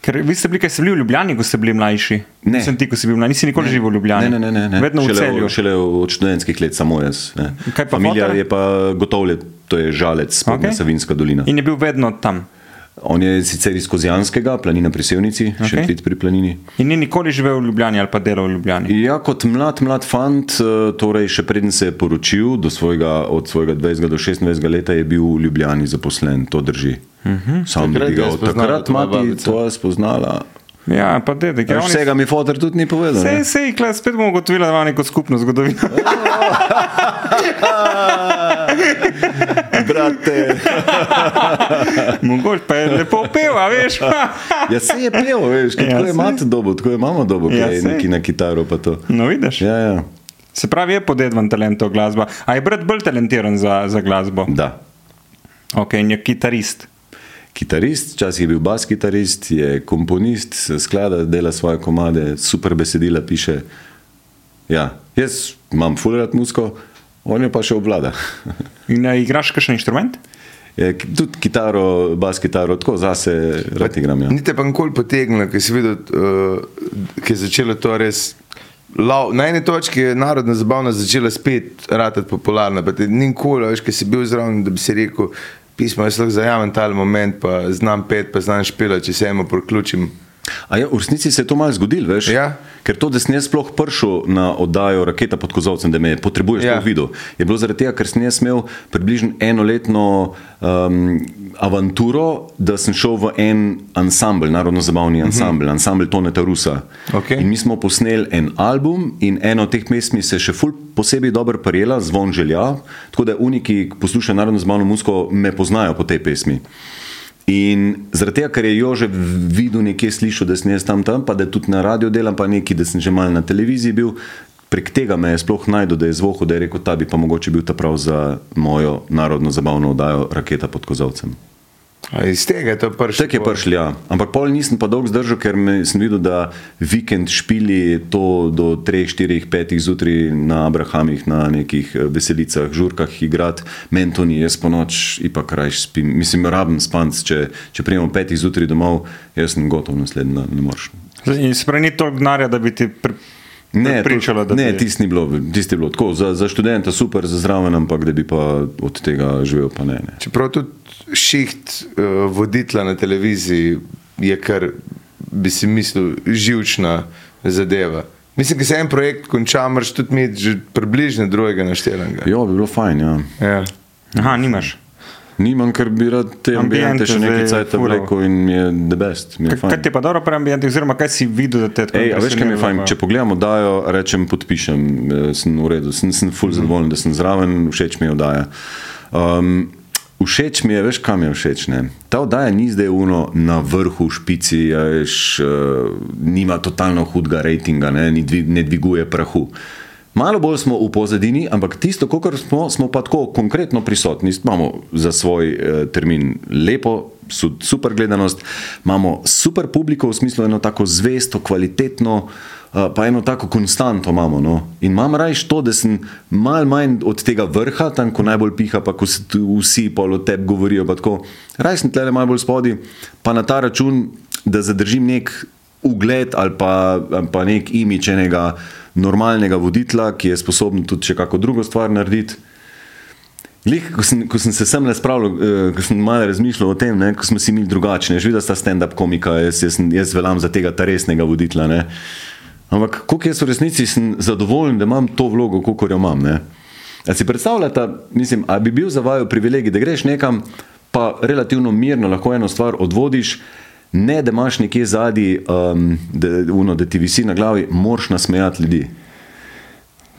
Ker vi ste bili, kaj ste bili v Ljubljani, ko ste bili mlajši? Ne. Nisem ti, ko si bil mlajši, nisi nikoli živel v Ljubljani. Ne, ne, ne, ne. Vedno v šele, celju. Šele od študentskih let, samo jaz. Ne. Kaj pa Familija foter? je pa gotovlje, to je žalec, okay. Savinska dolina. In je bil vedno tam. On je sicer iz Kozjanskega, planina pri Sevnici, okay. še tvit pri planini. In ni nikoli živel v Ljubljani ali pa delal v Ljubljani. Ja, kot mlad, mlad fant, eh, torej še preden se je poročil, do svojega, od svojega 20 do 26 leta je bil v Ljubljani zaposlen, to drži. Uh -huh. Sam bi ga spoznala takrat mati to je spoznala. Ja, pa dedek. Ja, Ja, oni- vsega mi fotor tudi ni povedal. Sej, sej, kle, spet bomo ugotovili, da ima neko skupno zgodovino. Brate, Mogoče pa je lepo pel, a veš. ja se je pel, veš, Ja, kako je mati dobo, tako je mama dobo, Ja, ki je neki na kitaro pa to. No, vidiš. Ja, ja, Se pravi, je podedvan talent to glasba. A je brat bolj talentiran za, za glasbo? da. Ok, in je kitarist. Kitarist, včasih je bil bas kitarist, je komponist, sklada, dela svoje komade, super besedila piše. Ja, jaz imam fulerat musko, on jo pa še obvlada. In uh, igraš kakšen inštrument? Je, ki- tudi kitaro, bas kitaro, tako zase rad igram. Ja. Ni te pa nikoli potegnilo, ker si videl, uh, ki je začelo to res. Lav, na eni točki je narodna zabavna začela spet ratati popularna, ni nikoli, veš, ki si bil zraven, da bi si rekel, pismo, jaz lahko zajamem ta moment, pa znam pet, pa znam špila, če se eno priključim. A ja, v resnici se je to malo zgodilo, veš? Ja. Ker to, da sem jaz sploh prišel na oddajo Raketa pod Kozovcem, da me potrebuješ Ja. to videl, je bilo zaradi tega, ker sem jaz imel približno enoletno um, avanturo, da sem šel v en ansambl, narodno-zabavni ansambl, ansambl Toneta Rusa. Okej. In mi smo posneli en album in eno od teh pesmi se je še ful posebej dobro prijela, zvon želja, tako da uniki, ki poslušajo narodno-zabavno muziko, me poznajo po tej pesmi. In zaradi tega, ker je Jože videl nekje, slišal, da sem jaz tam tam, pa da tudi na radiju delam, pa neki, da sem že mal na televiziji bil, prek tega me je sploh najdel, da je zvohal, da je rekel, ta bi pa mogoče bil ta prav za mojo narodno zabavno oddajo Raketa pod Kozovcem. A iz tega je to prišlo. Tako je prišel, ja. Ampak pol nisem pa dolgo zdržal, ker me, sem videl, da vikend špili to do 3, 4, 5 zjutraj na Abrahamih, na nekih eh, veselicah, žurkah igrati, meni to ni, jaz po noč in pa kraj spim. Mislim, rabim spanc, če, če prijemo 5 zjutraj domov, jaz sem gotov naslednji dan, ne moreš. In se pravi, ni toliko denarja, da bi ti pri, Ne, pričalo, to, da ne ti- tisti ni bilo, tisti je bilo tako, za, za študenta super, za zraven, ampak da bi pa od tega živel, pa ne. ne. Čeprav tudi šiht uh, voditla na televiziji je kar, bi si mislil, živčna zadeva. Mislim, da se en projekt konča, moraš tudi imeti že približno drugega naštelenega. Jo, bi bilo fajn, ja. Ja. Aha, nimaš. Nimam, ker bi rad te ambiente še nekaj cajt fural. vlekel in mi je the best. Je Kaj, ti pa dobro pri ambientih, oziroma kaj si videl, da te tako Ej, a veš, kaj mi je fajn? Če pogledamo, dajo, rečem, podpišem, eh, sem v redu, sem, sem ful zadovoljen, da sem zraven, všeč mi je oddaja. Um, všeč mi je, veš, kam je všeč. Ne? Ta oddaja ni zdaj uno na vrhu špici, veš, uh, nima totalno hudega rejtinga, ne, ne dviguje prahu. Malo bolj smo v pozadini, ampak tisto, kar smo, smo pa tako konkretno prisotni. Imamo za svoj eh, termin lepo, su, super gledanost, imamo super publiko, v smislu eno tako zvesto, kvalitetno, eh, pa eno tako konstanto imamo. No? In imam rajš to, da sem mal manj od tega vrha, tam ko najbolj piha, pa ko vsi pol o tebi govorijo. pa tako. Raj sem tle malo bolj spodaj, pa na ta račun, da zadržim nek ugled ali pa, ali pa nek imič enega normalnega voditelja, ki je sposoben tudi še kako drugo stvar narediti. Lih, ko, sem, ko sem se sem le spravil, eh, ko sem malo razmišljal o tem, ne, ko smo si mi drugačni, že videl sta stand-up komika, jaz, jaz, jaz veljam za tega ta resnega voditelja. Ne. Ampak koliko jaz v resnici sem zadovoljen, da imam to vlogo, kot jo imam. Ne. A si predstavljate, mislim, a bi bil za vaju privilegij, da greš nekam, pa relativno mirno lahko eno stvar odvodiš, ne da imaš nekje zadnji, um, da, uno, da ti visi na glavi, moraš nasmejati ljudi.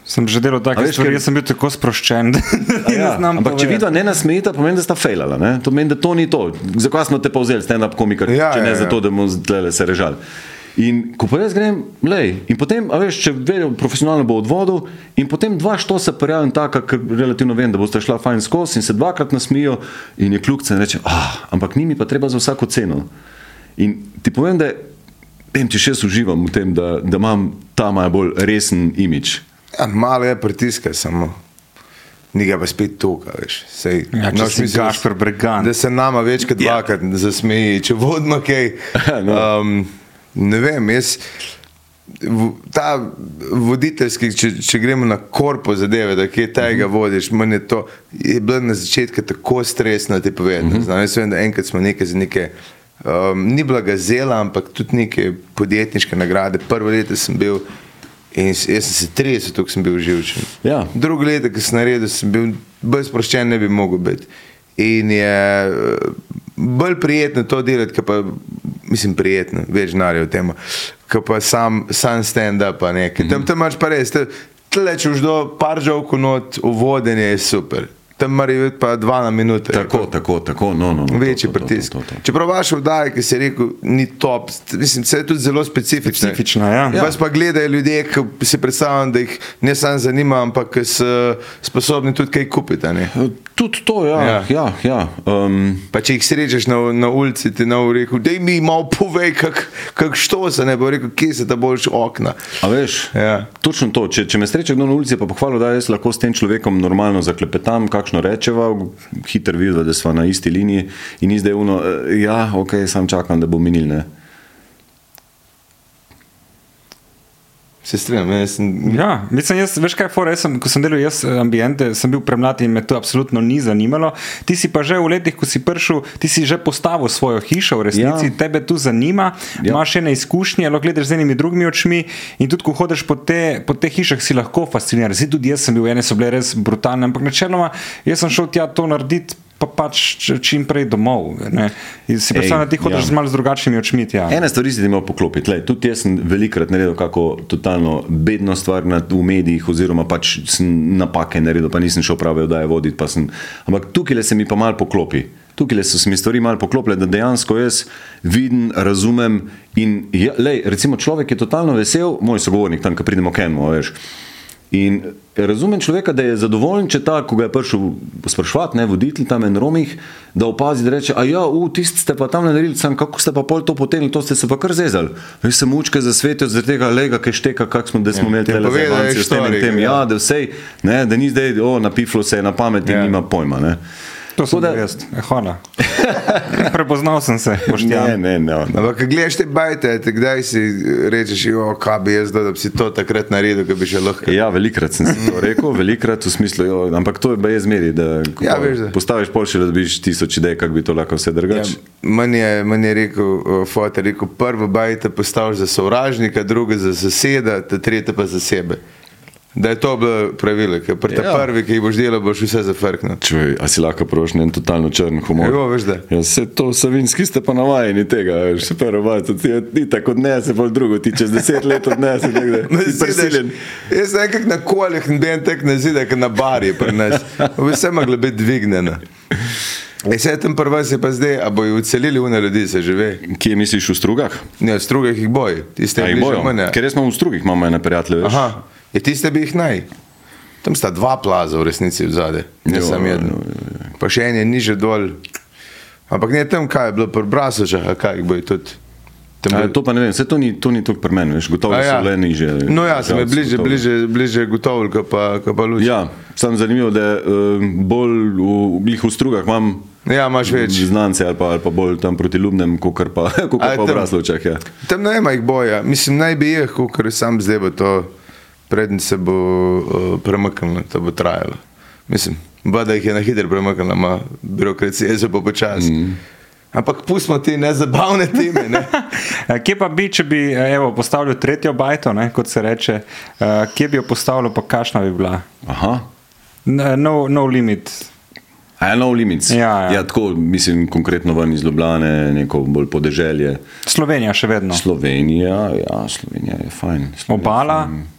Sem že delal stvari, ker- jaz sem bil tako sproščen, Ja, znam ampak če povedati. vidva ne nasmejita, pomeni, da sta fejlala. Ne? To pomeni, da to ni to. Zakaj smo te pa vzeli, stand-up komika, Ja, če ne ja, ja. zato, da bomo zdaj se režali. In ko pa jaz grem, lej, in potem, a veš, če vedem, profesionalno bo odvodil, in potem dva štosa prijavim taka, ker relativno vem, da boste šla fajn skozi in se dvakrat nasmijo in je kljukce in reče, ah, ampak njimi pa treba za vsako ceno. In ti povem, da vem, če še uživam v tem, da, da imam ta malo bolj resen imič. Ja, malo je pritiska, samo. Ni ga pa spet tukaj, veš. Sej, Ja, če si misliš, Gašper Bregan. Da se nama več kot Ja. dvakrat zasmeji, če vodimo kaj. No. Um, ne vem, jaz. Ta voditeljski, če, če gremo na korpo zadeve, da kje tega Mhm. vodiš, meni je to je bilo na začetku tako stresno, ti povedati. Mhm. Mm -hmm. Jaz vem, da enkrat smo nekaj za neke, um, ni bila gazela, ampak tudi neke podjetniške nagrade. Prvo leto sem bil in jaz sem se 30, tukaj sem bil živčen. Ja. Drugo leto, ki sem naredil, sem bil bolj sproščen, ne bi mogel biti. In je eh, bolj prijetno to delati, kot pa, mislim, prijetno, več denarja v tem, kot pa sam, sam stand-up. a ne. Ker Tam, tam imaš pa res, tle če už do par žovkov not, uvodenje je super. Tam morajo biti pa dva na minuto. Tako, tako, tako, no, no. no Večji to, to, to, pritisk. to, to, to. Čeprav vaš vdaj, ki si rekel, ni top, mislim, se je tudi zelo specifična. Specifična, ja. Vas pa gledajo ljudje, ki si predstavljam, da jih ne samo zanima, ampak so sposobni tudi kaj kupiti. Tudi to, ja. Ja. ja, ja um, Pa če jih srečaš na, na ulici, ti bo rekel, da mi malo povej, kako kak što se ne bo rekel, kje se ta boljš okna. a veš, Ja. točno to. Če, če me sreča kdo na ulici, pa pohvalo, da jaz lahko s tem človekom normalno zaklepetam, kakšno rečeva, hiter vidva, da smo na isti liniji in ni zdaj uno, eh, ja, ok, sam čakam, da bo minil. Ne. Se strinjam, jaz sem. Ja, mislim, jaz, veš kaj, for, jaz sem, ko sem delal jaz eh, ambiente, sem bil premlad in me to absolutno ni zanimalo. Ti si pa že v letih, ko si prišel, ti si že postavil svojo hišo, v resnici Ja. tebe tu zanima, Ja. imaš ene izkušnje, lahko gledaš z enimi drugimi očmi in tudi ko hodiš po te, po te hišah, si lahko fasciniran. Zdaj tudi jaz sem bil, ene so bile res brutalne, ampak načeloma jaz sem šel tja to narediti. Pa pač čim prej domov. ne. Si predstavljam, da ti hodiš ja. ja. z malo drugačnimi očmi. Tja. Ene stvari si ti imel poklopiti. Lej, tudi jaz sem velikrat naredil kako totalno bedno stvar na, v medijih, oziroma pač sem napake naredil, pa nisem šel pravi oddaje voditi. pa Sem, ampak tukaj se mi pa mal poklopi. Tukaj so se mi stvari mal poklopile, da dejansko jaz vidim, razumem. In, ja, lej, recimo človek je totalno vesel, moj sogovornik tam, ko pridemo k enemu, veš. In razumem človeka, da je zadovoljen, če ta, ko ga je prišel sprašovati, ne voditelj tam en Romih, da opazi, da reče: A ja, v tisti ste pa tam naredili, sam kako ste pa pol to potenili, to ste se pa kar zezali. Veš se mučke za svetijo, zaradi tega lega, ki šteka, kak smo, da smo imeli ti tele povedal zajebancije je s tem in tem. ja. Ja, da vsej, ne, da ni zdaj, o, napiflo se je na pamet in Ja. nima pojma. Ne. To sem da- jaz. Eh, Hvala. Prepoznal sem se, Ne, poštjan. ne, ne. ne. Ampak, gledaš te bajte, te kdaj si rečeš, jo, kaj bi jaz dal, da bi si to takrat naredil, da bi še lahko. Ja, velikrat sem si to rekel, velikrat v smislu, jo, ampak to je brez meri, da Ja, veš, da. postaviš polše, da dobiš tisoč idej, kako bi to lahko vse Ja, drugače. Meni je, man je rekel, uh, fotor, rekel, prvo bajte postaviš za sovražnika, drugo za soseda, ta tretje pa za sebe. Da je to bilo pravilo, ker pri Ja. prvi, ki jih boš delal, boš vse zafrknil. Čuj, a si lahko prošen en totalno črn humor? Jo, veš da. Ja, vse to savinski ste pa navajeni tega, veš, se prvo bajte, ti ni tako odnese, pol drugo, ti čez deset let odnese, nekde, Ne, si prisiljen. Jaz sem nekako na koljih in ben tek na zidek na barji pri nas. Vse moglo biti dvignjeno. E, se tam prva se pa zdaj, a bojo ucelili une ljudi, se že ve. Kje misliš v strugah? Ne, v strugah jih boji, tiste jih bojo? Ker jaz imam v strugih, imam ene prijatelje. Aha, je tiste bi jih naj. Tam sta dva plaza v resnici v zadej, ne samo jo, Pa še en je niže dol. Ampak ne tam, kaj je bilo pri Brasučah, a kaj jih bojo tudi. Tam A, to pa ne vem, vse to ni, to ni tukaj pri meni, veš, gotovo A so le niže. No ja, sem je bliže, gotovo. bliže, bliže gotovil, kot pa, ko pa luč. Ja, sam zanimivo, da uh, bolj v, glih v strugah imam ja imaš več. znance ali pa, ali pa bolj tam proti ljubnem, kot pa, kakor je pa v tam- Braslovčah. Ja. Tam ne ima jih boja. Mislim, naj bi jih, ker sam zdaj bo to, predn se bo uh, premaknilo, to bo trajalo. Mislim, da jih je na hitro premaknilo, ima birokracija že bo počasi. Mm. Ampak pustimo ti nezabavne time. Ne? Eh, Kje pa bi, če bi eh, evo, postavil tretjo bajto, ne, kot se reče, uh, kje bi jo postavil, pa kakšna bi bila? Aha. No, no limit. A je no limits. Ja, ja. ja, tako mislim konkretno ven iz Ljubljane, neko bolj podeželje. Slovenija še vedno. Slovenija, ja, Slovenija je fajn. Slovenija je Obala? fajn.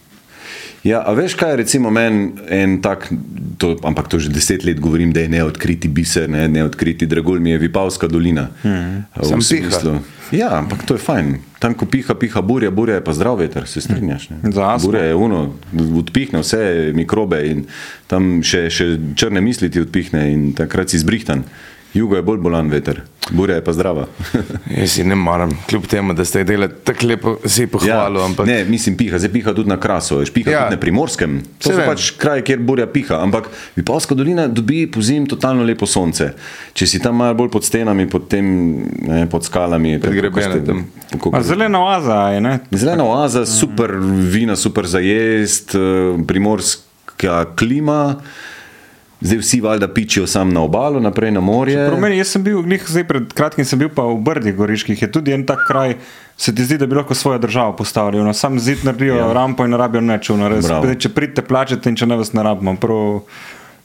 Ja, a veš, kaj je recimo meni en tak, to, ampak to že deset let govorim, da je neodkriti biser, ne, neodkriti dragulj, mi je Vipavska dolina. Mm, Sam piha. Ja, ampak to je fajn. Tam, ko piha, piha burja, burja je pa zdrav veter, se strinjaš. Burja je uno, odpihne vse mikrobe in tam še, še črne misli ti odpihne in takrat si zbrihtan. Jugo je bolj bolan veter, burja je pa zdrava. Jaz si ne maram, kljub temu, da ste delali tako lepo, si pohvalil. ampak... Ja, Ne, mislim, piha, zdaj piha tudi na krasu, veš, piha Ja. tudi na primorskem. To vem. pač kraje, kjer burja piha, ampak Vipavska dolina dobi po zim totalno lepo sonce. Če si tam malo bolj pod stenami, pod, tem, ne, pod skalami, Pod tako, grebene kako ste- tam. kako- A zelena oaza je, ne? Zelena oaza, super vina, super za jest, eh, primorska klima. Zdaj vsi valjda pičijo sam na obalo, naprej na morje. Meni, jaz sem bil, glih, zdaj pred kratkim sem bil pa v Brdih goriških, je tudi en tak kraj, se ti zdi, da bi lahko svojo državo postavili. No, sam zid naredijo ja. rampo in rabijo nič. No, res, zdaj, če pridete, plačete in če ne vas ne rabimo. Prav,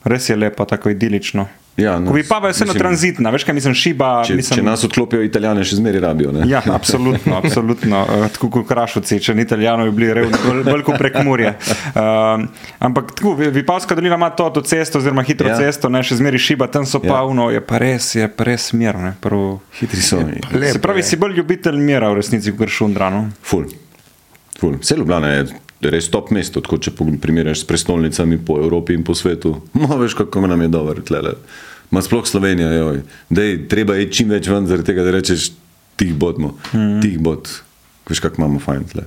res je lepo, tako idilično. Ja, no, Ko bi pa pa vseeno tranzitna, veš kaj mislim, šiba. Če, mislim, če nas odklopijo, italijane še zmeraj rabijo. Ne? Ja, absolutno, absolutno. Eh, Tako kot krašovci, če ni italijano, bi bili revni, bolj, bolj kot prek Murje. Um, ampak tako, Vi- Vipavska dolina ima to avtocesto, oziroma hitro Ja. cesto, ne še zmeri šiba, tam so Ja. uno, je pa res, je pa res mir. ne, Prav, Hitri so. Lepo se pravi, je. si bolj ljubitelj mira v resnici kot šundra. No? Ful. Ful. Vse Ljubljana je res top mesto, tako če primerjaš s prestolnicami po Evropi in po svetu. No, veš, kako nam je dobro tlele. Ma sploh Slovenija, joj. Dej, treba je čim več ven, zaradi tega, da rečeš, tih bodmo, mm. tih bod. Veš, kako imamo fajn tle.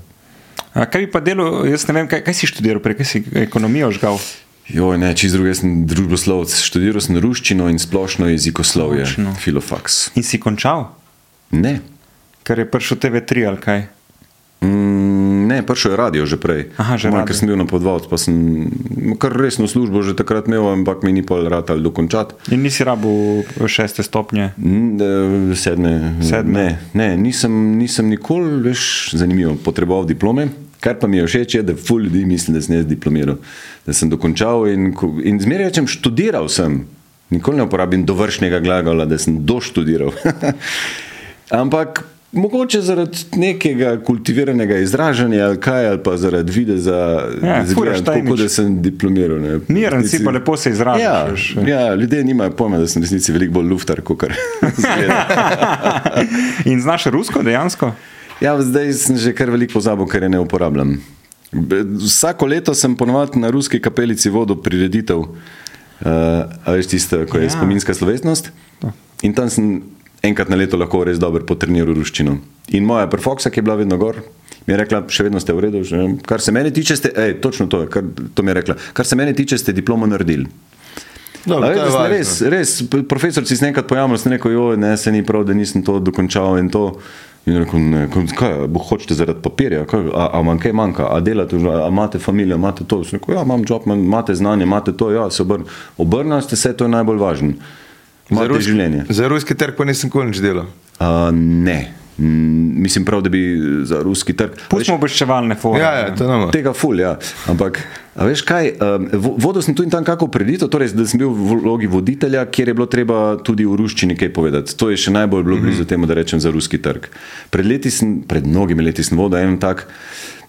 A kaj bi pa delo, jaz ne vem, kaj, kaj si študiral, prej si ekonomijo žgal. Joj, ne, čez druge sem družboslovec. Študiral sem ruščino in splošno jezikoslovje, filofaks. In si končal, Ne. ker je prišel TV3 ali kaj. Mm, ne, prišel je radio že prej. Aha, že radio. Ker sem bil na podvodcu, pa sem kar resno službo že takrat imel, ampak mi ni pa rad ali dokončati. In nisi rabu šeste stopnje. Eh, Sedme. Sedme. Ne, ne nisem, nisem nikoli več zanimivo potreboval diplome. Kar pa mi je všeč, je, da ful ljudi misli, da sem jaz diplomiral, da sem dokončal in, in zmeraj rečem, študiral sem. Nikoli ne uporabim dovršnega glagola, da sem doštudiral. Ampak mogoče zaradi nekega kultiviranega izražanja ali kaj, ali pa zaradi videza, Ja, ta tako, da sem diplomiral. ne. Miren si, Resnici- pa lepo se izražaš, Ja, veš. ja, ljudje nimajo pojma, da sem v resnici veliko bolj luftar, kot kar. In znaš rusko dejansko? Ja, zdaj sem že kar veliko pozabil, ker je ne uporabljam. Vsako leto sem ponovadi na ruski kapelici vodil prireditev, uh, a veš tisto, ko je ja. spominska slovesnost. In tam sem enkrat na leto lahko res dobro potreniral ruščino. In moja perfoksa, ki je bila vedno gor, mi je rekla, še vedno ste v redu, že, kar se mene tiče, ste, ej, točno to, je, kar, to mi je rekla, kar se mene tiče, ste diplomo naredili. Je važno. res, res, p- profesor si se enkrat pojavil, sem rekel, joj, ne, se ni prav, da nisem to dokončal in to. In je rekel, ne, kaj, bo hočete zaradi papirja, kaj, a, a vam kaj manjka, a delate, a imate družino, imate to. Sem rekel, ja, imam job, imate znanje, imate to, ja, se obrn. Obrnili ste se, to je najbolj važno. Za Imate ruski- življenje. Za ruski trg pa nisem nikoli nič delal. Uh, ne, Mm, mislim prav, da bi za ruski trg. Pustimo obveščevalne fore. Ja, ja, to nama. Tega ful, ja. Ampak, a veš kaj, um, vo- vodil sem tu in tam kako preditev, torej, da sem bil v vlogi voditelja, kjer je bilo treba tudi v ruščini kaj povedati. To je še najbolj bilo blizu temu, da rečem za ruski trg. Pred leti sem, pred mnogimi leti sem vodil en tak.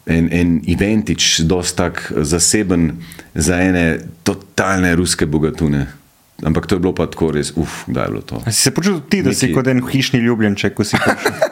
En, en eventič, dosti tak zaseben za ene totalne ruske bogatune. Ampak to je bilo pa tako res, uf, da je bilo to. A Si se počutil ti, da si Neki- kot en hišni ljubljenček, ko si prišel?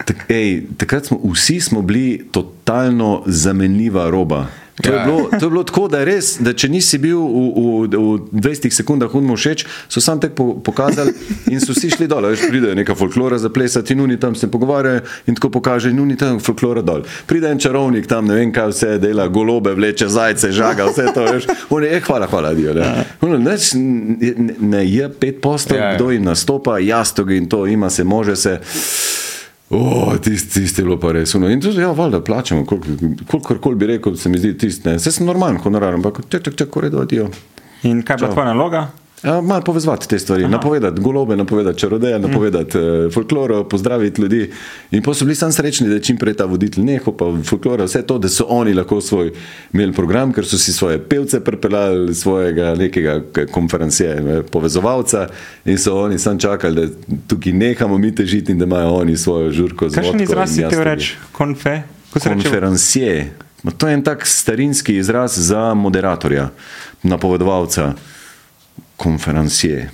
Tak, ej, takrat smo vsi smo bili totalno zamenljiva roba. To, ja. Ja. je bilo, to je bilo tako, da, je res, da če nisi bil v, v, v 20 sekundah unmo všeč, so sam tek po, pokazali in so vsi šli dol. Veš, pride neka folklora za plesati, in oni tam se pogovarjajo in tako pokaže, in oni tam folklora dol. Pride en čarovnik tam, ne vem kaj vse dela, golobe vleče, zajce, žaga, vse to, veš. On je, eh, hvala, hvala, dio. Ne, Ono, neč, ne, ne je pet postov, Ja, ja. kdo jim nastopa, jastogi in to ima se, može se. O, tisti tist je bilo pa res. Uno. In tudi, ja, valjda, plačamo, kolikor kol bi rekel, se mi zdi tisti. Vse sem normalen honorar, ampak čak, čak, redo, adijo. In kaj je bila tvoja naloga? Ja, malo povezati te stvari, Aha. napovedati golobe, napovedati čarodeje, napovedati mm. folkloro, pozdraviti ljudi. In pa so bili sam srečni, da je čim prej ta voditelj nehal, pa folklora, vse to, da so oni lahko svoj imeli program, ker so si svoje pevce pripeljali, svojega nekega konferencije, ne, povezovalca in so oni sam čakali, da tukaj nehamo mi težiti in da imajo oni svojo žurko z Kakšen vodko izraz si te reči? Konfe? Konferencije. To je en tak starinski izraz za moderatorja, napovedovalca, konferencije.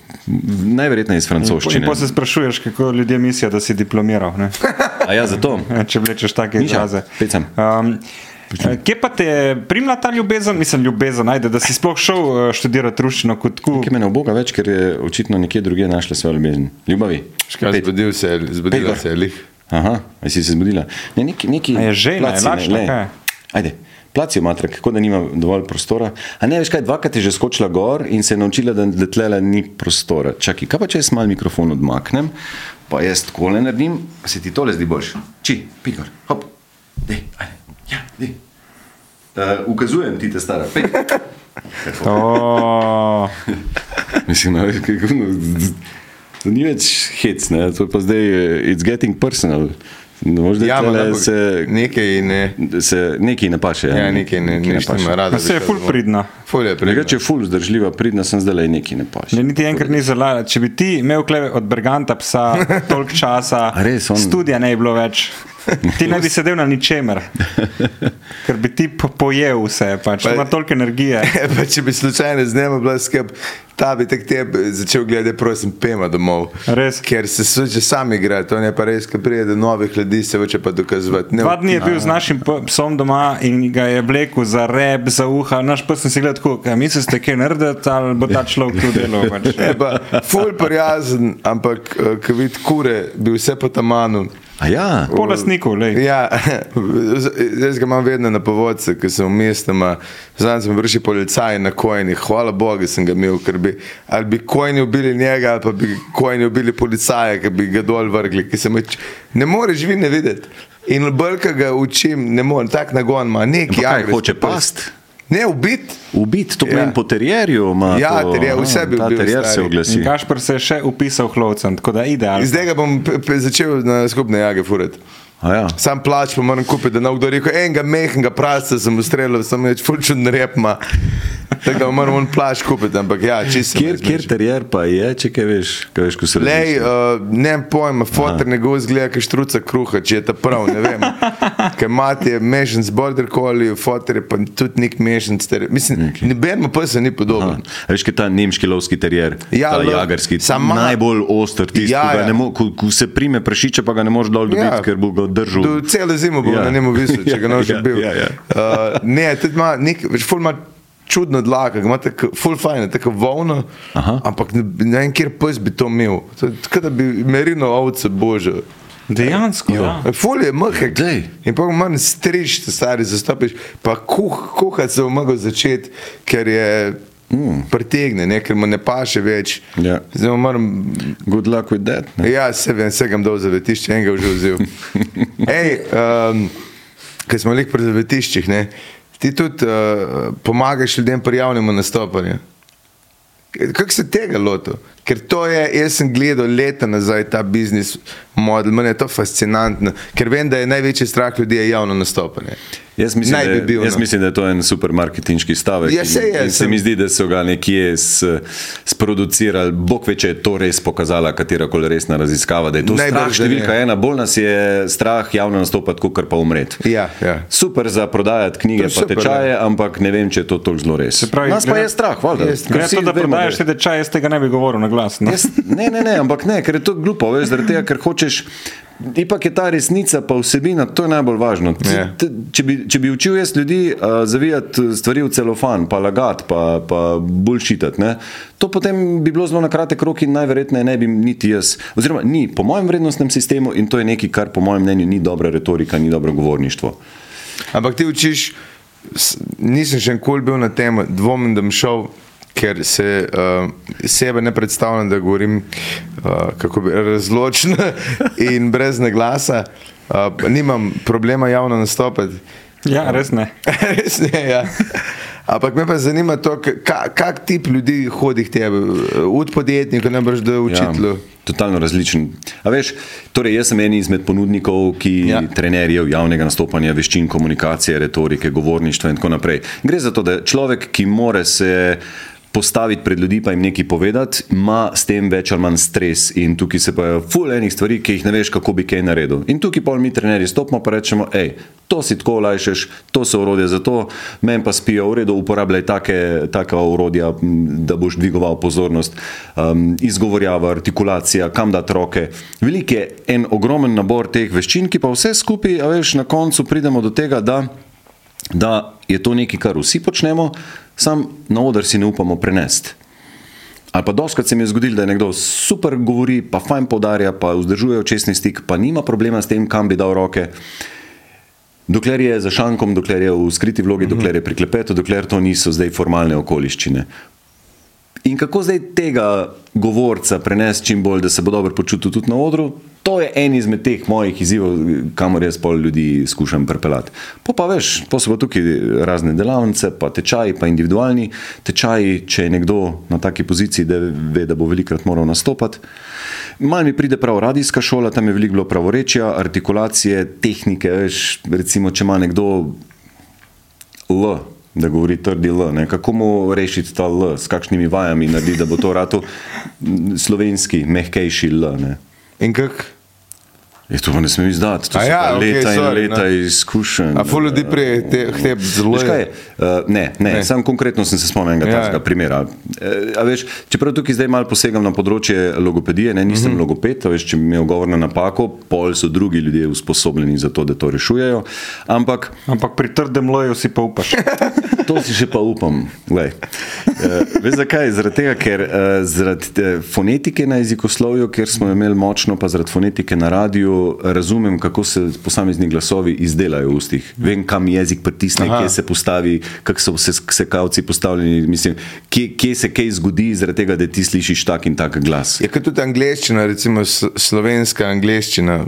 Najverjetneje iz In francoščine. pa se sprašuješ, kako ljudje mislijo, da si diplomiral. ne? A ja, zato. Če vlečeš take Miša, izraze. pecam. Um, Kje pa te primla ta ljubezen, mislim, ljubezen, ajde, da si sploh šel eh, študirati ruščino kot ku? Ki me ne oboga več, ker je očitno nekje drugje našla svojo ljubezen. Ljubavi. Kaj, zbudil se je, zbudila se je lih. Aha, a si se zbudila. Ne, neki, neki A je žena, je placi, ne, lačna, glej. kaj? Ajde, placijo matra, kako da nima dovolj prostora. A ne, veš kaj, dvakrat je že skočila gor in se je naučila, da da tlele ni prostora. Čakaj, kaj pa če jaz mal mikrofon odmaknem, pa jaz takole naredim, se ti tole zdi boljš. Či, pikor, hop, dej, ajde, ja, dej. Uh, ukazujem ti te stara, pej. Oh, Mislim, da ni več hec, ne? to je pa zdaj, eh, it's getting personal. Možda Ja, ja, ampak se, nekaj ne. se nekaj ne paše. Ja, nekaj ne, nekaj nič nima rada. se je ful pridna. Ful je pridna. Drugače je ful zdržljiva, pridna sem zdaj, nekaj ne paše. Ne, niti enkrat ni zala. Če bi ti imel kleve od Berganta psa toliko časa, res, on- studija ne bi bilo več. Ti ne bi sedel na ničemer, ker bi ti po- pojel vse, pač. Pa- ima toliko energije. pa če bi slučajno z njim bila skrb, ta bi tek tebe začel gledati, prosim, pema domov. Res? Ker se suče sam igrati, on je pa res, ko pride do novih ljudi, se hoče pa dokazovati. Ne, Dva dni je bil z našim psom doma in ga je vlekel za rep, za uha. Naš pes sem si gledal tako, kaj mislite, kaj narediti, ali bo ta človek tu delal. Pač. Pa ful prijazen, ampak eh, ko vidi kure, bi vse po tamanu. A ja, Po lastniku, lej. Ja, jaz ga imam vedno na povodcu, ki sem v mestu. Znam sem vrši policaj na kojnih, hvala Bogu sem ga imel, ker bi ali bi kojni ubili njega, ali pa bi kojni ubili policaja, ki bi ga dol vrgli. ki se mu č- Ne moreš vi ne videti. In ko ga učim, ne morem, tak nagon ima, neki Pa kaj, agres hoče pes. past? Ne, ubit. ubit, to pomeni Ja. po terjerju. Ja, to, terjer, vse bi ta ubil, terjer se stari. oglasi. In Kašpr se je še upisal hlovcem, tako da idealno. Zdaj ga bom začel na skupne jage furati. Ja. Sam plač pa moram kupiti, da ne bo kdo rekel, enega mehkega prasta sem ustrelil, sem več fulčen rep ima. Tako da moram on plač kupiti, ampak ja, čisto. Kjer, kjer terjer pa je, če kaj veš, kaj veš, ko se razmišlja? uh, ne pojma, fotor njegov zgleda, kot štruca kruha, če je ta prav, ne vem. Ker mati je mešan z border collie, fotor je pa tudi nek mešan s ter. Mislim, okay. noben pa se ni Aha. podoben. A Veš, kaj ta nemški lovski terjer, Ja, ta lo- jagarski, sama- najbolj oster, tisti, Ja, ja, ja. ja. Mo, ko, ko se prime prašiče, pa ga ne moreš dol dobiti, ja. ker bo ga držal. Do cele zime bo Ja. na njemu visel, če ga noč Ja, bil. ja, ja. Uh, ne, tudi ima nek, veš, ful ima čudno dlaka, ima tako, ful fajn, tako volno, Aha. ampak ne, ne vem, kjer pes bi to imel. Tako da bi merino ovce bože. Dejansko. Ja. Ful je mehek. In pa manj striž, stari zastopiš, pa kuh, kuhati se bo mogel začeti, ker je mm. pretegne, ne, ker mu ne paše več. Ja. Zdaj moram Good luck with that. Ne? Ja, se vem, vse ga dol zavetišče, enega že vzel. Ej, um, Ker smo jih pri zavetiščih, ne, ti tudi uh, pomagaš ljudem pri javnem nastopanju. Kako se tega lotil? Ker to je, jaz sem gledal leta nazaj ta biznis model, meni je to fascinantno, ker vem, da je največji strah ljudi javno nastopanje. Jaz mislim, Naj da, bi bil, jaz no. mislim, da je to en super marketinški stavek. Ja, in- saj je, in se sem- mi zdi, da so ga nekje s, sproducirali. Bog ve, če je to res pokazala katera koli resna raziskava, da je to Najbrž, strah da številka je. ena. Bolj nas je strah javno nastopati, kot pa umreti. Ja, ja. Super za prodajati knjige, pa super, tečaje, ampak ne vem, če je to tako zelo res. Se pravi, Nas pa glede- je strah, valjda. Gre vsi to, da prodajaš te tečaje, jaz tega ne bi govoril na glas. No? Jaz, ne, ne, ne, ampak ne, ker je to glupo, veš, zaradi tega, ker hočeš. Ipak je ta resnica, pa vsebina, to je najbolj važno. T- Ja. t- Če bi, če bi učil jaz ljudi uh, zavijati stvari v celofan, pa lagati, pa, pa bulšitati, ne, to potem bi bilo zelo na kratek rok in najverjetneje ne bi niti jaz. Oziroma, ni po mojem vrednostnem sistemu in to je nekaj, kar po mojem mnenju ni dobra retorika, ni dobro govorništvo. Ampak ti učiš, nisem še nikoli bil na tem, dvomim, da bom šel, ker se uh, sebe ne predstavljam, da govorim uh, kako bi razločno in brez naglasa. Uh, pa nimam problema javno nastopati. Ja, res ne. Res ne, ja. Ampak me pa zanima to, ka- kak tip ljudi hodi k tebi, od podjetnikov, ne boš do učiteljev. Ja, totalno različen. A veš, torej jaz sem en izmed ponudnikov, ki ja. trenerjev javnega nastopanja, veščin komunikacije, retorike, govorništva in tako naprej. Gre za to, da človek, ki more se postaviti pred ljudi, pa jim nekaj povedati, ima s tem več ali manj stres. In tukaj se pojavijo ful enih stvari, ki jih ne veš, kako bi kaj naredil. In tukaj pa mi, trenerji, stopimo in rečemo, hej, to si tako olajšaš, to so urodje za to, meni pa spijo v redu, uporabljaj take, take urodja, da boš dvigoval pozornost, um, izgovorjava, artikulacija, kam dati roke. Velik je en ogromen nabor teh veščin, ki pa vse skupaj, a veš, na koncu pridemo do tega, da da je to nekaj, kar vsi počnemo, sam na oder si ne upamo prenesti. Ali pa doskrat se mi je zgodilo, da je nekdo super govori, pa fajn podarja, pa vzdržuje očesni stik, pa nima problema s tem, kam bi dal roke. Dokler je za šankom, dokler je v skriti vlogi, dokler je pri klepetu, dokler to niso zdaj formalne okoliščine. In kako zdaj tega govorca prenesti čim bolj, da se bo dobro počutil tudi na odru, to je en izmed teh mojih izzivov, kamor jaz pol ljudi skušam pripeljati. Po pa veš, po so pa tukaj razne delavnice, pa tečaji, pa individualni tečaji, če je nekdo na taki poziciji, da ve, da bo velikrat moral nastopati. Mal mi pride prav radijska šola, tam je veliko bilo pravorečja, artikulacije, tehnike, veš, recimo, če ima nekdo L, da govori trdi L, ne? kako mu rešiti ta L, s kakšnimi vajami narediti, da bo to rado slovenski, mehkejši L. Ne? In kako? Je to pa ne smem izdati, to so ja, okej, leta in sorry, leta ne. izkušenj. A ful ljudi te zelo kaj, uh, ne, ne, ne. sam konkretno sem se spomnil enega Ja, takega primera. E, a veš, čeprav tukaj zdaj malo posegam na področje logopedije, ne, nisem mm -hmm. logoped, veš, če bi imel govor na napako, pol so drugi ljudje usposobljeni za to, da to rešujejo, ampak Ampak pri trdem loju si pa upaš. To si še pa upam. Glej. Uh, veš zakaj? Zaradi tega, ker uh, zaradi fonetike na jezikoslovju, ker smo imeli močno, pa zaradi fonetike na radiju, razumem, kako se posamezni glasovi izdelajo v ustih. Vem, kam jezik pritisne, Aha. kje se postavi, kako so vse sekavci postavljeni, mislim, kje, kje se kaj zgodi, zaradi tega, da ti slišiš tak in tak glas. Je kot tudi angliščina, recimo slovenska angliščina,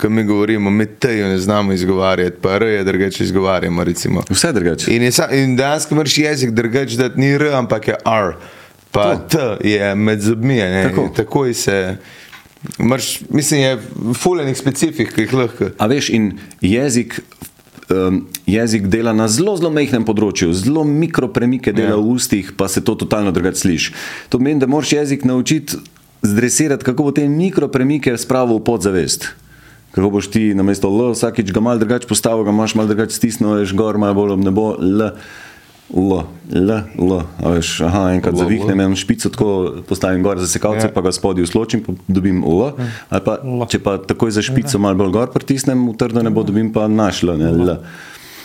ko mi govorimo, mi tejo ne znamo izgovarjati, pa r je drugače izgovarjamo. Recimo. Vse drugače. In, je sa, in dejansko moraš jezik drugače, da ni r, ampak je r. Pa To. t je med zobmi. Tako. Takoj se. Marš, mislim, je fulejnih specifik, ki jih lahko. A veš, in jezik, um, jezik dela na zelo, zelo mehkem področju, zelo mikropremike dela Ja. v ustih, pa se to totalno drugače sliši. To pomeni, da moraš jezik naučiti zdresirati, kako bo te mikropremike spravil v podzavest. Kako boš ti na mesto L vsakič ga malo drugače postavil, ga imaš malo drugače stisnil, gor, malo bolj ob nebo, L. L, L, L, veš, aha, enkrat L, zavihnem, L. imam špico, tako postavim gor za sekalce, Ja. ja. pa ga spodaj usločim, pa dobim L. Ali pa, če pa takoj za špico malo bolj gor pritisnem, v trdo nebo dobim pa naš L, ne L.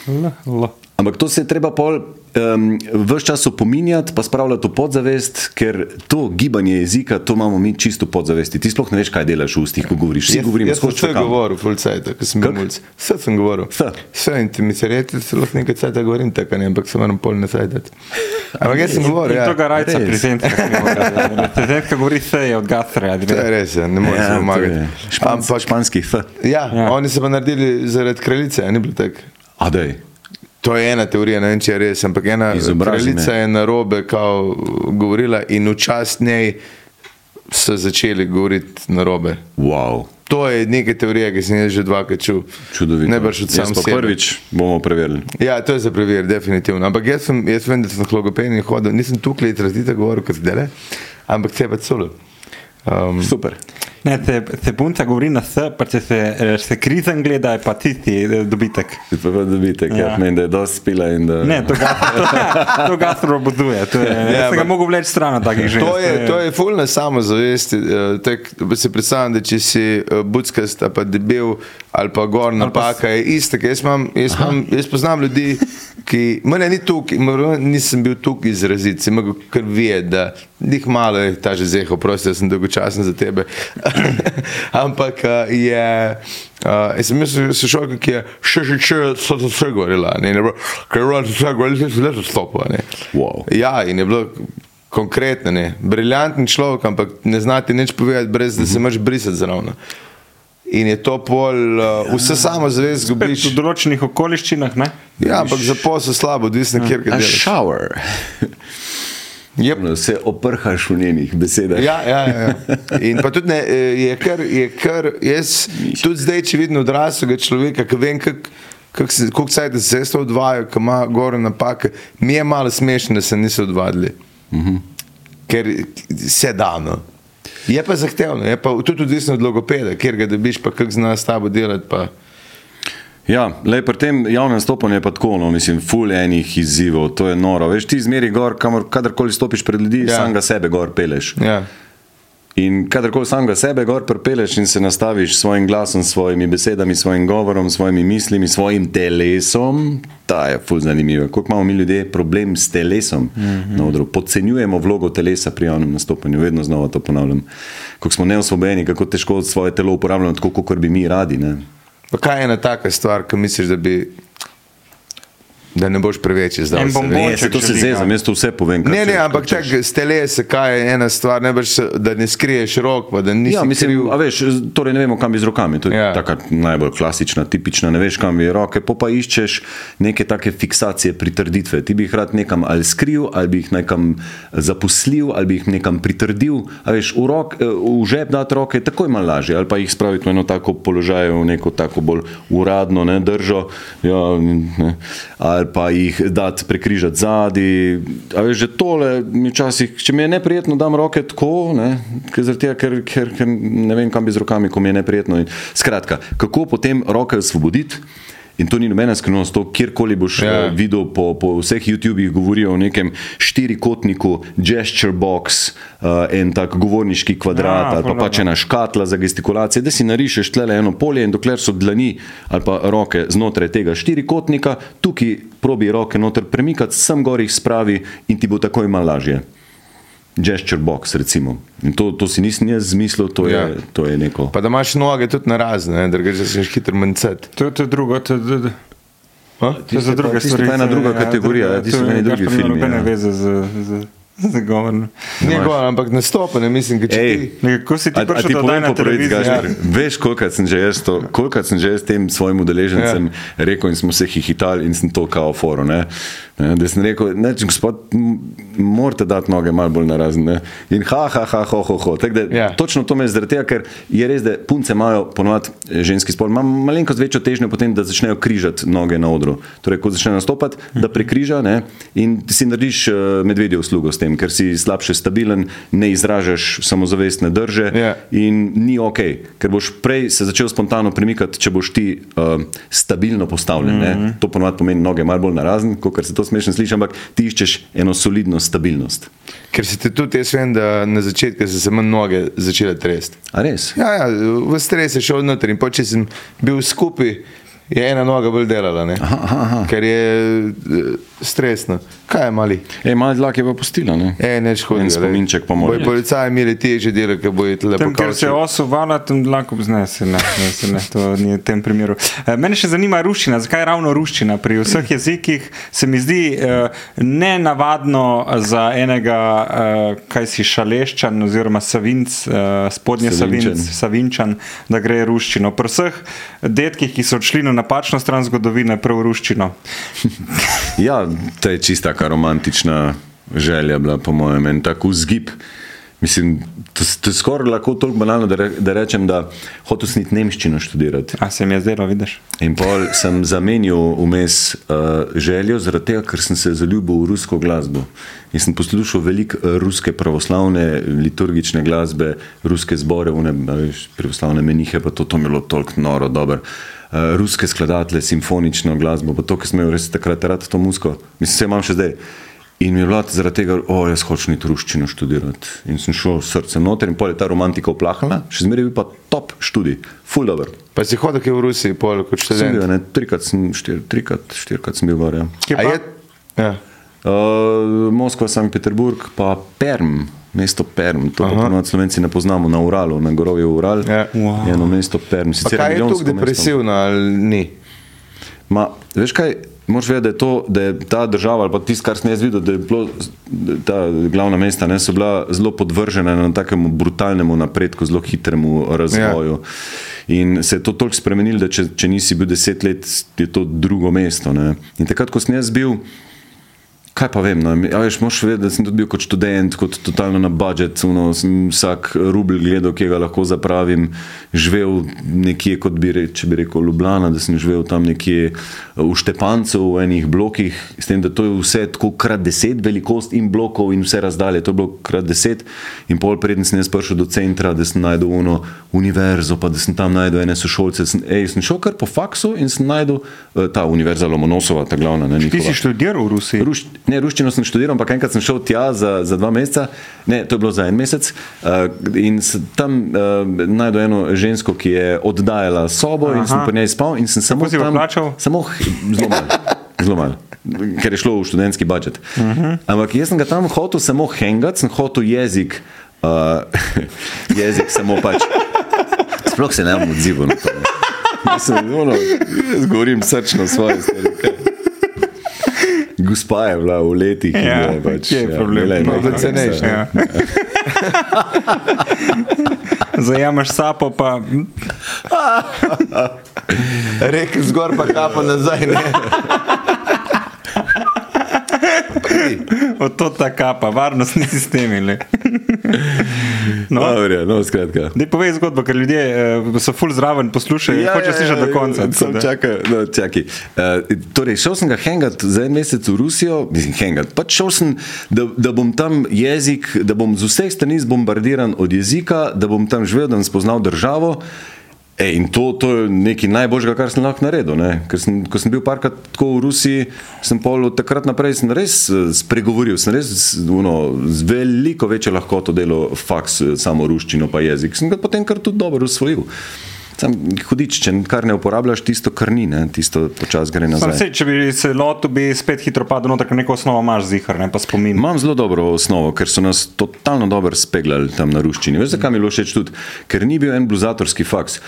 L, L. Ampak to se je treba pol um, vse čas opominjati, pa spravljati v podzavest, ker to gibanje jezika, to imamo mi čisto podzavesti. Ti sploh ne veš, kaj delaš v ustih, ko govoriš. Vsi govorimo, jaz sem skoči vse full cajt, ko sem bil mulj. Vse sem govoril. Vse. Vse in ti mi se reče, da lahko nekaj cajt govorim, tako ne, ampak se moram pol ne sajdati. Ampak jaz sem govoril, ja. to ga rajca res. prezentka. Prezentka govori se je od gastra. To je res, ja, ne morem Ja, pomagati. španski F. ja, Ja. oni so pa naredili zaradi kraljice, ni bilo tako. A dej. To je ena teorija, ne vem, če je res, ampak ena kraljica me. je na robe govorila in v čast njej so začeli govoriti na robe. Wow. To je neka teorija, ki sem jaz že dvakrat čul. Čudovito. Ne brž od Jaz sam pa sebe. prvič bomo preverili. Ja, to je za preveriti, definitivno. Ampak jaz, sem, jaz vem, da sem k logopediji hodil, nisem tukaj razvita govoril kot zdaj, ampak se pa celo. Um, Super. Ne, se, se punca govori na S, pa če se, se krizen gleda, je pa tisti eh, dobitek. Pa pa dobitek, ja. Ja. Meni, da je dosti spila in da... Ne, to gastro, to gastro obuduje. To je, ja, Ja, jaz sem ga mogel vleči stran od takih žensk. To je, to je fulna samozavest. eh, da Si predstavljam, da če si eh, buckast pa debel ali pa gor napaka, je isto. Jaz, imam, jaz, imam, jaz poznam ljudi, ki. Mene ni tukaj, nisem bil tukaj izrazit, sem mogel kar videti, da jih malo je ta že zeho, prosti, da sem dolgočasen za tebe. Ampak eh, je. Uh, jaz sem mislil, da se šel, ki je še že če so to vse govorila, ne, ne, ker je bilo vse govorila, se je leto stopila. Wow. Ja, in je bilo konkretno, ne. briljanten človek, ampak ne znati nič povedati, brez da se moraš brisati zraven. In je to pol, uh, vse samo zavest Spet zgubiš. v določenih okoliščinah. Ne? Ja, ampak za posel slabo, odvisno, kjer ga A delaš. shower. Yep. Se oprhaš v njenih besedah. Ja, ja, ja, ja. In pa tudi ne, eh, je kar, je kar jaz, tudi zdaj, če vidim odraslega človeka, ki vem, kako kak se- cajt se to odvajajo, ki ima gore napake, mi je malo smešno, da se niso odvadili. ker se da. No. Je pa zahtevno, je pa tudi odvisno od logopeda, kjer ga dobiš, pa kako zna s tabo delati. Pa. Ja, le pri tem javnem stopanju je pa tako, no, mislim, ful enih izzivov, to je noro. Veš, ti zmeri gor, kamor, kadarkoli stopiš pred ljudi, Ja. ja. samega sebe gor peleš. Ja. In kadarkoli samega sebe gor prepeleš in se nastaviš s svojim glasom, s svojimi besedami, s svojim govorom, s svojimi mislimi, s svojim telesom, ta je ful zanimiva. Koliko imamo mi ljudje problem s telesom mm -hmm. na odru. Podcenjujemo vlogo telesa pri javnem nastopanju, vedno znova to ponavljam. Kako smo neosvobojeni, kako težko svoje telo uporabljamo tako, kot bi mi radi. Ne? Pa kaj je ena taka stvar, ki misliš, da bi. Da ne boš preveč izdal. En se bombon. ve. Ne, se to se zezam, jaz to vse povem. Ne, ne, ampak čak, s telesa, kaj je ena stvar, ne boš, da ne skriješ rok, pa da nisi Ja, mislim, kriv. a veš, torej ne vemo, kam bi z rokami. To je Ja. taka najbolj klasična, tipična, ne veš, kam bi roke, pa pa iščeš neke take fiksacije, pritrditve. Ti bi jih rad nekam ali skril, ali bi jih nekam zaposlil, ali bi jih nekam pritrdil. A veš, v, rok, eh, v žep dati roke je takoj malo lažje, ali pa jih spraviti v eno tako položaj, v neko tako bolj uradno ne, držo, ja, ne, ali pa jih dati prekrižati zadnji. Že tole mi včasih, če mi je neprijetno, dam roke tako, ne, ker, ker, ker, ker ne vem, kam bi z rokami, ko mi je neprijetno. In, skratka, kako potem roke osvoboditi? In to ni nobena skrivnost, to kjerkoli boš Ja. ja. videl po, po vseh YouTubih, govorijo o nekem štirikotniku, gesture box, uh, en tak govorniški kvadrat, Ja, ali pa pač ena škatla za gestikulacije, da si narišeš tle eno polje in dokler so dlani ali pa roke znotraj tega štirikotnika, tukaj probi roke noter premikati, sem gor jih spravi in ti bo takoj malo lažje. Gesture box, recimo. In to, to si nisem jaz zmislil, to, Ja. je, to je neko. Pa da imaš noge tudi na razne, da greš se hitro mancati. To, to je drugo, to, to, to, Ha? to je za druge stvari. pa ena druga kategorija, ja, to je- meni drugi Gašper nima filmi, Nobene ja. veze z, z, z govorom. Ne, gor, ampak nastopanje, mislim, da če Ej, ti. Kako si ti A, a prišel ti do povem dana po pravici, televizije? Gašper, veš, kolikrat sem že jaz to, kolikrat sem že jaz tem svojim udeležencem ja. rekel in smo se hihitali in sem to kao foro, ne. Ne, Da sem rekel, ne, če gospod, morate dati noge malo bolj na razen. Ne? In ha, ha, ha, ho, ho, ho. Tako Da, Ja. Točno to me je zaradi tega, ker je res, da punce imajo ponovadi eh, ženski spol, ima malenkost večjo težnjo potem, da začnejo križati noge na odru. Torej, ko začnejo nastopati, da prekriža ne? in ti si narediš uh, medvedjo uslugo s tem, ker si slabše stabilen, ne izražaš samozavestne drže Ja. in ni ok, ker boš prej se začel spontano premikati, če boš ti uh, stabilno postavljen. Mm -hmm. To ponovadi pomeni noge malo bolj narazen, kot se to smešno sliši, ampak ti iščeš eno solidno stabilnost. Ker se ti tudi jaz vem, da na začetku so se manj noge začele tresti. A res? Ja, ja, v stres je šel noter in pa če sem bil skupaj, je ena noga bolj delala, ne? Aha, aha, ker je eh, stresno. Kaj je mali? E, malo dlake je pa postila. Ne? E, neč hodi. En spominček pa mora Bojo biti. policaji imeli teže delo, ker bojo tle Tam, ker se osovala, tam lahko zne, se ne, ne, se ne, to ni v tem primeru. E, Mene še zanima ruščina, zakaj ravno ruščina? Pri vseh jezikih se mi zdi e, nenavadno za enega, e, kaj si šaleščan oziroma savinc, e, spodnje Savinčan. savinc, savinčan, da gre ruščino. Pri vseh detkih, ki so odšli na napačno stran zgodovine, prav ruščino. Ja, to je čista romantična želja bila, po mojem, en tak vzgib. Mislim, to, to je skoraj lahko toliko banalno, da, re, da rečem, da hotel sem nemščino študirati. A se mi je zdelo, vidiš? In pol sem zamenjal vmes uh, željo, zaradi tega, ker sem se zaljubil v rusko glasbo. In sem poslušal veliko uh, ruske pravoslavne liturgične glasbe, ruske zbore, une, veš, pravoslavne menihe, pa to, to mi je bilo toliko noro, dobro. Uh, ruske skladatelje, simfonično glasbo, pa to, ki sem imel res takrat rad to muziko, mislim, se imam še zdaj. In mi je bilo zaradi tega, o, jaz hočem iti ruščino študirati. In sem šel s srcem noter in pol je ta romantika oplahala, še zmeraj je bil pa top študij, full dobro. Pa si hodil v Rusiji, pol kot Sem študent. bil, ne, trikrat, sem, štir, trikrat, štirikrat sem bil gor. Ja. Je? Ja. Uh, Moskva, Sankt Peterburg, pa Perm, mesto Perm, to pa ponovadi slovenci ne poznamo na Uralu, na Gorovju Ural. Ja. Wow. Je eno mesto Perm, sicer je mesto. depresivno ali ni? Ma, veš kaj, moraš vedeti, da je, to, da je ta država, ali pa tisto, kar sem jaz videl, da je bilo, da ta glavna mesta ne, so bila zelo podvržena na takemu brutalnemu napredku, zelo hitremu razvoju. Ja. In se je to toliko spremenilo, da če, če nisi bil deset let, je to drugo mesto. Ne. In takrat, ko sem jaz bil, Kaj pa vem, no, ja, veš, moš vedeti, da sem tudi bil kot študent, kot totalno na budžet, no, sem vsak rubl gledal, ki ga lahko zapravim, živel nekje, kot bi, re, bi rekel, Ljubljana, da sem živel tam nekje v Štepancu, v enih blokih, s tem, da to je vse tako krat deset velikost in blokov in vse razdalje, to je bilo krat deset in pol preden sem jaz prišel do centra, da sem najdel uno univerzo, pa da sem tam najdel ene sošolce, sem, ej, sem šel kar po faksu in sem najdel uh, ta univerza Lomonosova, ta glavna, ne, Ti si študiral v Rusiji? Ruš, ne, ruščino sem študiral, ampak enkrat sem šel tja za, za dva meseca, ne, to je bilo za en mesec, uh, in tam uh, najdel eno žensko, ki je oddajala sobo Aha. in sem po njej spal in sem samo tam, plačal? Samo zelo malo, zelo malo. Ker je šlo v študentski budžet. Uh Mhm. -huh. Ampak jaz sem ga tam hotel samo hengati, sem hotel jezik, uh, jezik samo pač. Sploh se ne bom odzival na to. Jaz sem, jaz govorim srčno svoje stvari. Gospa je bila v letih, ki Ja, je pač. je problem? je No, nekaj da ceneš, vse. ne? Ja. Zajameš sapo, pa Rekel zgor, pa kapo nazaj. Ne? od to ta kapa, varnostni sistemi. le. No. Dobro, no, skratka. Dej povej zgodbo, ker ljudje uh, so full zraven, poslušajo in hočejo slišati do konca. Ja, Sam da- čakaj, no, čakaj. Uh, torej, šel sem ga hengat za en mesec v Rusijo, mislim, hengat. Pač šel sem, da, da bom tam jezik, da bom z vseh strani zbombardiran od jezika, da bom tam živel, da bom spoznal državo. E, in to, to je nekaj najboljšega, kar sem lahko naredil. ne. Ker Sem, ko sem bil parkrat tako v Rusiji, sem pol od takrat naprej res eh, spregovoril, sem res uno, z veliko večjo lahkoto delal faks, eh, samo ruščino pa jezik. Sem ga potem kar tudi dobro usvojil. Sam hudič, če kar ne uporabljaš, tisto kar ni, ne, tisto počasi gre Sam nazaj. se, če bi se lotil, bi spet hitro padel noter, ker neko osnovo imaš zihar, ne pa spomin. Imam zelo dobro osnovo, ker so nas totalno dobro speglali tam na ruščini. Veš, zakaj mi je bilo všeč tudi? Ker ni bil en bluzatorski faks.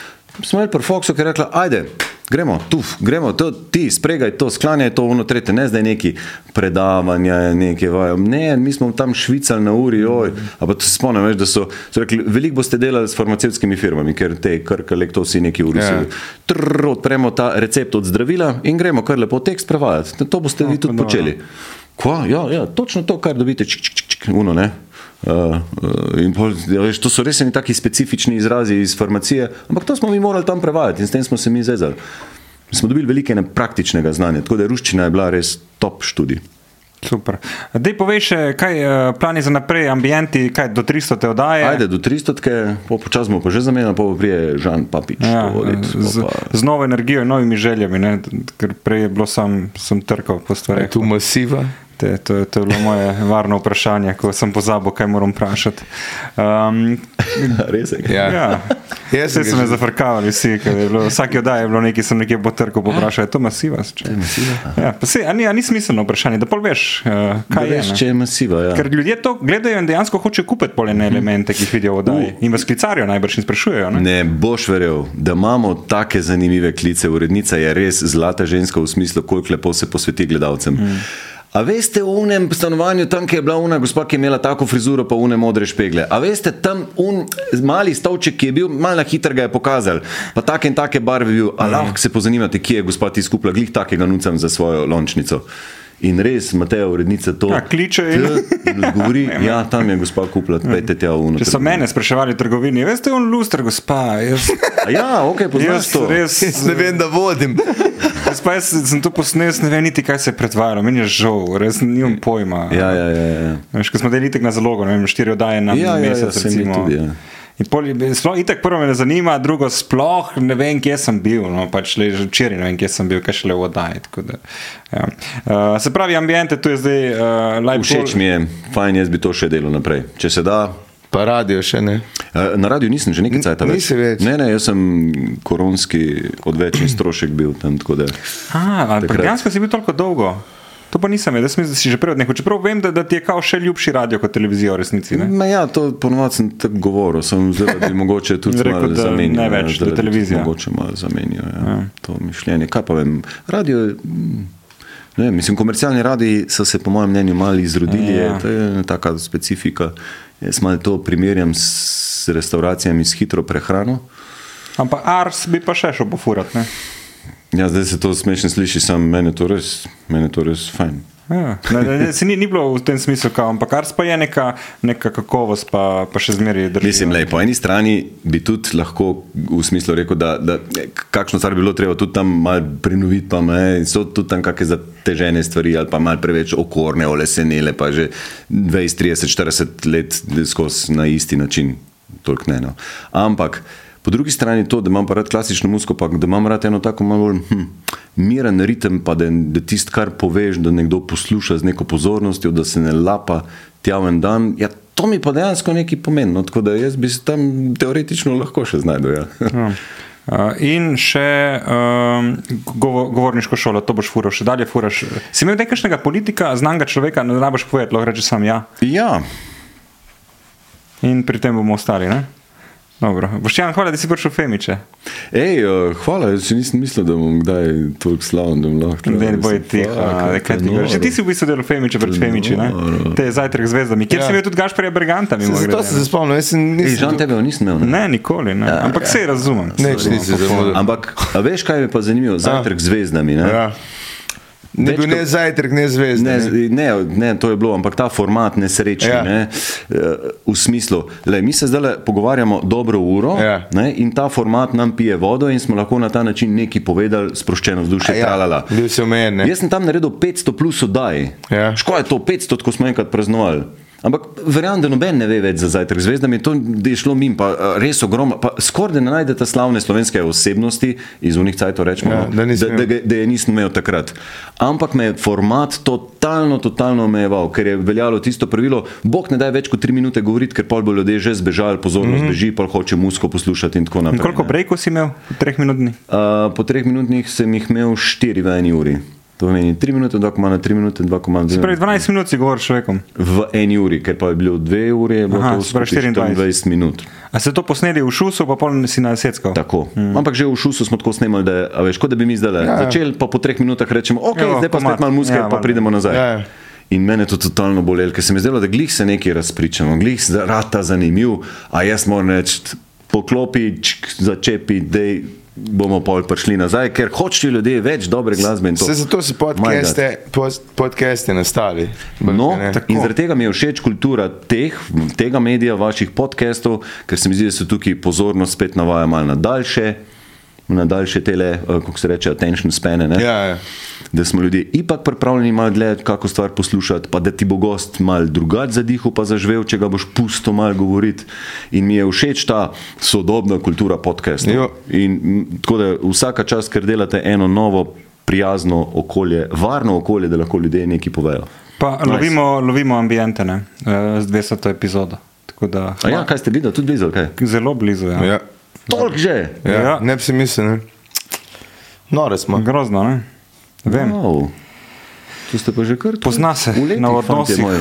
Smo imeli pri Foxu, ki je rekla, ajde, gremo, tu, gremo, to, ti, spregaj to, sklanjaj to, ono tretje, ne zdaj neki predavanja, neke vaje. Ne, mi smo tam švicali na uri, oj. Ampak se spomnim, veš, da so, so rekli, veliko boste delali s farmacevtskimi firmami, ker te krkale, to vsi neki v Rusiji. Ja. Trrr, odpremo ta recept od zdravila in gremo kar lepo tekst prevajati. To boste vi tudi dobro. počeli. Kva? Ja, ja, točno to, kar dobite, čik, čik, čik, uno, ne. Uh, in pol, ja, veš, to so res neki taki specifični izrazi iz farmacije, ampak to smo mi morali tam prevajati in s tem smo se mi zezali. Smo dobili veliko ene praktičnega znanja, tako da ruščina je bila res top študij. Super. Dej povej še, kaj uh, plani za naprej, ambienti, kaj do 300 te oddaje. Ajde, do 300, po počasi smo pa že zamenjali, pa bo prije Žan Papič. Ja, to voditi, z, pa- z novo energijo in novimi željami, ne? ker prej je bilo sam, sem trkal po stvareh. Tu masiva. Te, to, je- to je bilo moje varno vprašanje, ko sem pozabil, kaj moram vprašati. Um, Res je. Ja. ja. Jaz Vse sem že- zafrkavali, vsi, ker je bilo, vsake oddaje je bilo nekaj, sem nekje potrkal, poprašal, je to masiva. Ja, pa se, a, ni, a ni smiselno vprašanje, da pol veš, uh, Da kaj je. veš, ne. če je masiva. Ja. Ker ljudje to gledajo in dejansko hočejo kupiti polene elemente, ki jih vidijo v oddaji. In vas klicarijo najbrž in sprašujejo. Ne? Ne boš verjel, da imamo take zanimive klice. Urednica je res zlata ženska v smislu, koliko lepo se posveti gledalcem. Mm. A veste, v unem stanovanju, tam, kjer je bila una gospa, ki je imela tako frizuro, pa une modre špegle. A veste, tam un mali stavček, ki je bil malo hitro, ga je pokazal, pa take in take barve bil. A lahko se pozanimate, kje je gospa ti skupila, glih takega nucam za svojo lončnico. In res, Mateja, urednica to. Ja, kliče in- in odgovori, ja, tam je gospa kupila, pejte tja v uno. Če so mene spraševali v trgovini, veste, on luster, gospa. Jaz, A Ja, ok, poznaš jaz to. res. Jaz ne vem, da vodim. Jaz pa jaz sem to posnel, jaz ne vem niti, kaj se je predvajalo, meni je žal, res nimam pojma. Ja, ja, ja. ja. Veš, ko smo delili tako na zalogo, ne vem, štiri oddaje na Ja, ja, ja, mesec. se mi recimo. tudi, ja. In pol, sploh, itak prvo me ne zanima, drugo sploh ne vem, kje sem bil. No, pač le že včeraj ne vem, kje sem bil, kaj šele v oddaji. tako Da, ja. uh, se pravi, ambiente tu je zdaj uh, live Všeč mi je, fajn, jaz bi to še delal naprej. Če se da. Pa radio še ne. Eh, Na radiju nisem že nekaj časa več. več. Ne, ne, jaz sem koronski odvečni strošek bil tam. tako Da, A, dejansko si bil toliko dolgo. To pa nisem, jaz mislim, da si že prej odnehal. Čeprav vem, da, da ti je kao še ljubši radio kot televizija v resnici. Ne? Ma ja, to ponovadi sem tako govoril, sem zdaj da bi mogoče tudi Rekel, da zamenjal. ne ja, več, zdajle da televizija. Mogoče malo zamenjal ja, ja. to mišljenje. Kaj pa vem, radio Ne, mislim, komercialni radiji so se, po mojem mnenju, malo izrodili, Ja. to je taka specifika. Jaz malo to primerjam s restauracijami s hitro prehrano. Ampak Ars bi pa še šel pofurati. Ja, zdaj se to smešno sliši, sam meni je to res, meni je to res fajn. Ja. Ne, ne, ni, ni bilo v tem smislu, kao, ampak kar pa je neka, neka kakovost, pa, pa še zmeraj drži. Mislim, lej, po eni strani bi tudi lahko v smislu rekel, da, da kakšno stvar bi bilo treba tudi tam malo prenoviti, pa ne, so tudi tam kakšne zatežene stvari ali pa malo preveč okorne, olesenele, pa že 20, 30, 40 let skozi na isti način. Toliko ne. No. Ampak po drugi strani to, da imam pa rad klasično muziko, pa da imam rad eno tako malo bolj hm, miren ritem, pa da, da tisto, kar poveš, da nekdo posluša z neko pozornostjo, da se ne lapa tja en dan. Ja, to mi pa dejansko nekaj pomeni. No, tako da jaz bi se tam teoretično lahko še znašel. Ja. Ja. Uh, in še um, govo, govorniško šolo, to boš fural, še dalje furaš. Si imel nekakšnega politika, znanga človeka, ne znaš povedati, lahko rečeš sam ja. ja, In pri tem bomo ostali. Ne? Dobro. Boštjan, hvala, da si prišel v Femiče. Ej, uh, hvala, jaz si nisem mislil, da bom kdaj toliko slaven, da bom lahko. Ne, ne boj tiho. Že ti si v bistvu delal Femiče pred Femiči, ne? Te zajtrk zvezdami. Kjer ja. si imel tudi Gašparja Berganta, mimo Zato sem se spomnil, jaz sem Ej, nisem. žal tebe nisem imel. Ne? Ne, nikoli, ne. Ja, ampak ja. se razumem. Neč nisi zelo. Ampak, a veš, kaj je pa zanimivo? Zajtrk z zvezdami. Ne? Ja. Ne bil ne zajtrk, ne zvezda. Ne, ne, ne, to je bilo, ampak ta format nesrečni. Ja. Ne, eh, v smislu, le, mi se zdaj pogovarjamo dobro uro Ja. ne, in ta format nam pije vodo, in smo lahko na ta način nekaj povedali, sproščeno vzdušje. Ja, bil si omejen. ne? Jaz sem tam naredil 500 plus oddaj. Ja. Škoda je to 500, ko smo enkrat praznovali. Ampak verjamem, da noben ne ve več za zajtrk zvezdami, to je šlo mim, pa eh, res ogromno. pa Skoraj da ne najdete slavne slovenske osebnosti iz unih cajtov, rečemo, Ja, da da, da, da je nisem imel takrat. Ampak me je format totalno, totalno omejeval, ker je veljalo tisto pravilo, Bog ne da več kot tri minute govoriti, ker pol bo ljudje že zbežali, pozornost mm -hmm. beži, pol hoče musko poslušati in tako In naprej. koliko ne. brejkov si imel? Treh minutni? Uh, po treh minutnih sem jih imel štiri v eni uri. To pomeni 3 minute, 2 komanda, 3 minute, 2 komanda. Se pravi, 12 minut si govoril s človekom. V eni uri, ker pa je bilo 2 ure, je bilo Aha, to skupaj 24. 24 minut. A ste to posneli v šusu, pa pol si naseckal? Tako. Mm. Ampak že v šusu smo tako snemali, da a veš, kot da bi mi zdaj Ja. začeli, pa po treh minutah rečemo, ok, Evo, zdaj pa komad. spet malo muzike, Ja, pa pridemo nazaj. Ja, ja. In mene je to totalno bolelo, ker se mi je zdelo, da glih se nekaj razpričamo, glih se rata zanimiv, a jaz moram reči, poklopi, čk, začepi, dej bomo pol prišli nazaj, ker hočejo ljudje več dobre glasbe. Se zato so podcaste, pod- podcaste nastali. No, in zaradi tega mi je všeč kultura teh, tega medija, vaših podcastov, ker se mi zdi, da se tukaj pozornost spet navaja malo na daljše, na daljše tele, eh, kako se reče, attention spane. ne. Ja, ja. Da smo ljudje ipak pripravljeni malo dlje kako stvar poslušati, pa da ti bo gost mal drugače zadihal, pa zaživel, če ga boš pusto mal govoriti. In mi je všeč ta sodobna kultura podcastov. In tako da vsaka čas, ker delate eno novo, prijazno okolje, varno okolje, da lahko ljudje nekaj povejo. Pa Nice. lovimo, lovimo ambiente ne, eh, z 200 epizodo. Da, A ja, kaj ste videli, tudi blizu, kaj? Zelo blizu. Ja. Ja. Tolk že. Ja. Ja. Ne bi si mislil, ne? Nore smo. Grozno, ne? Vem. Wow. Tu ste pa že kar. Pozna se v letih, na odnosih, moji.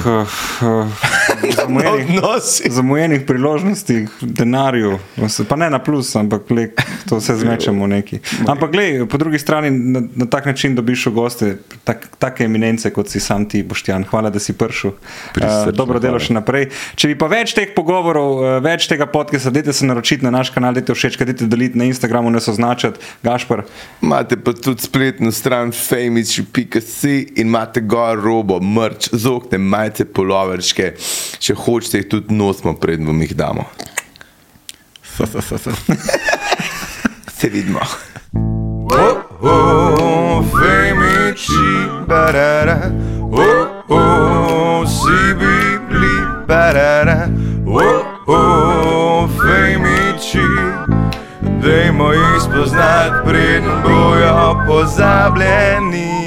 zamujenih, priložnostih, denarju, pa ne na plus, ampak le, to vse zmečemo neki. Ampak gled, po drugi strani na, na tak način dobiš v goste tak, take eminence, kot si sam ti, Boštjan. Hvala, da si prišel. Uh, dobro delo še naprej. Če bi pa več teh pogovorov, eh, več tega podcasta, dajte se naročiti na naš kanal, dajte všeč, dajte deliti na Instagramu, nas označati, Gašpar. Imate pa tudi spletno stran famous.si in imate gor robo, mrč, zokne, majice, poloverčke. Če hočete, jih tudi nosimo, predn vam jih damo. Se vidimo. Oh, oh, femiči, barara, oh, oh, si bili, barara, oh, oh, femiči. Dajmo jih spoznati, preden bojo pozabljeni.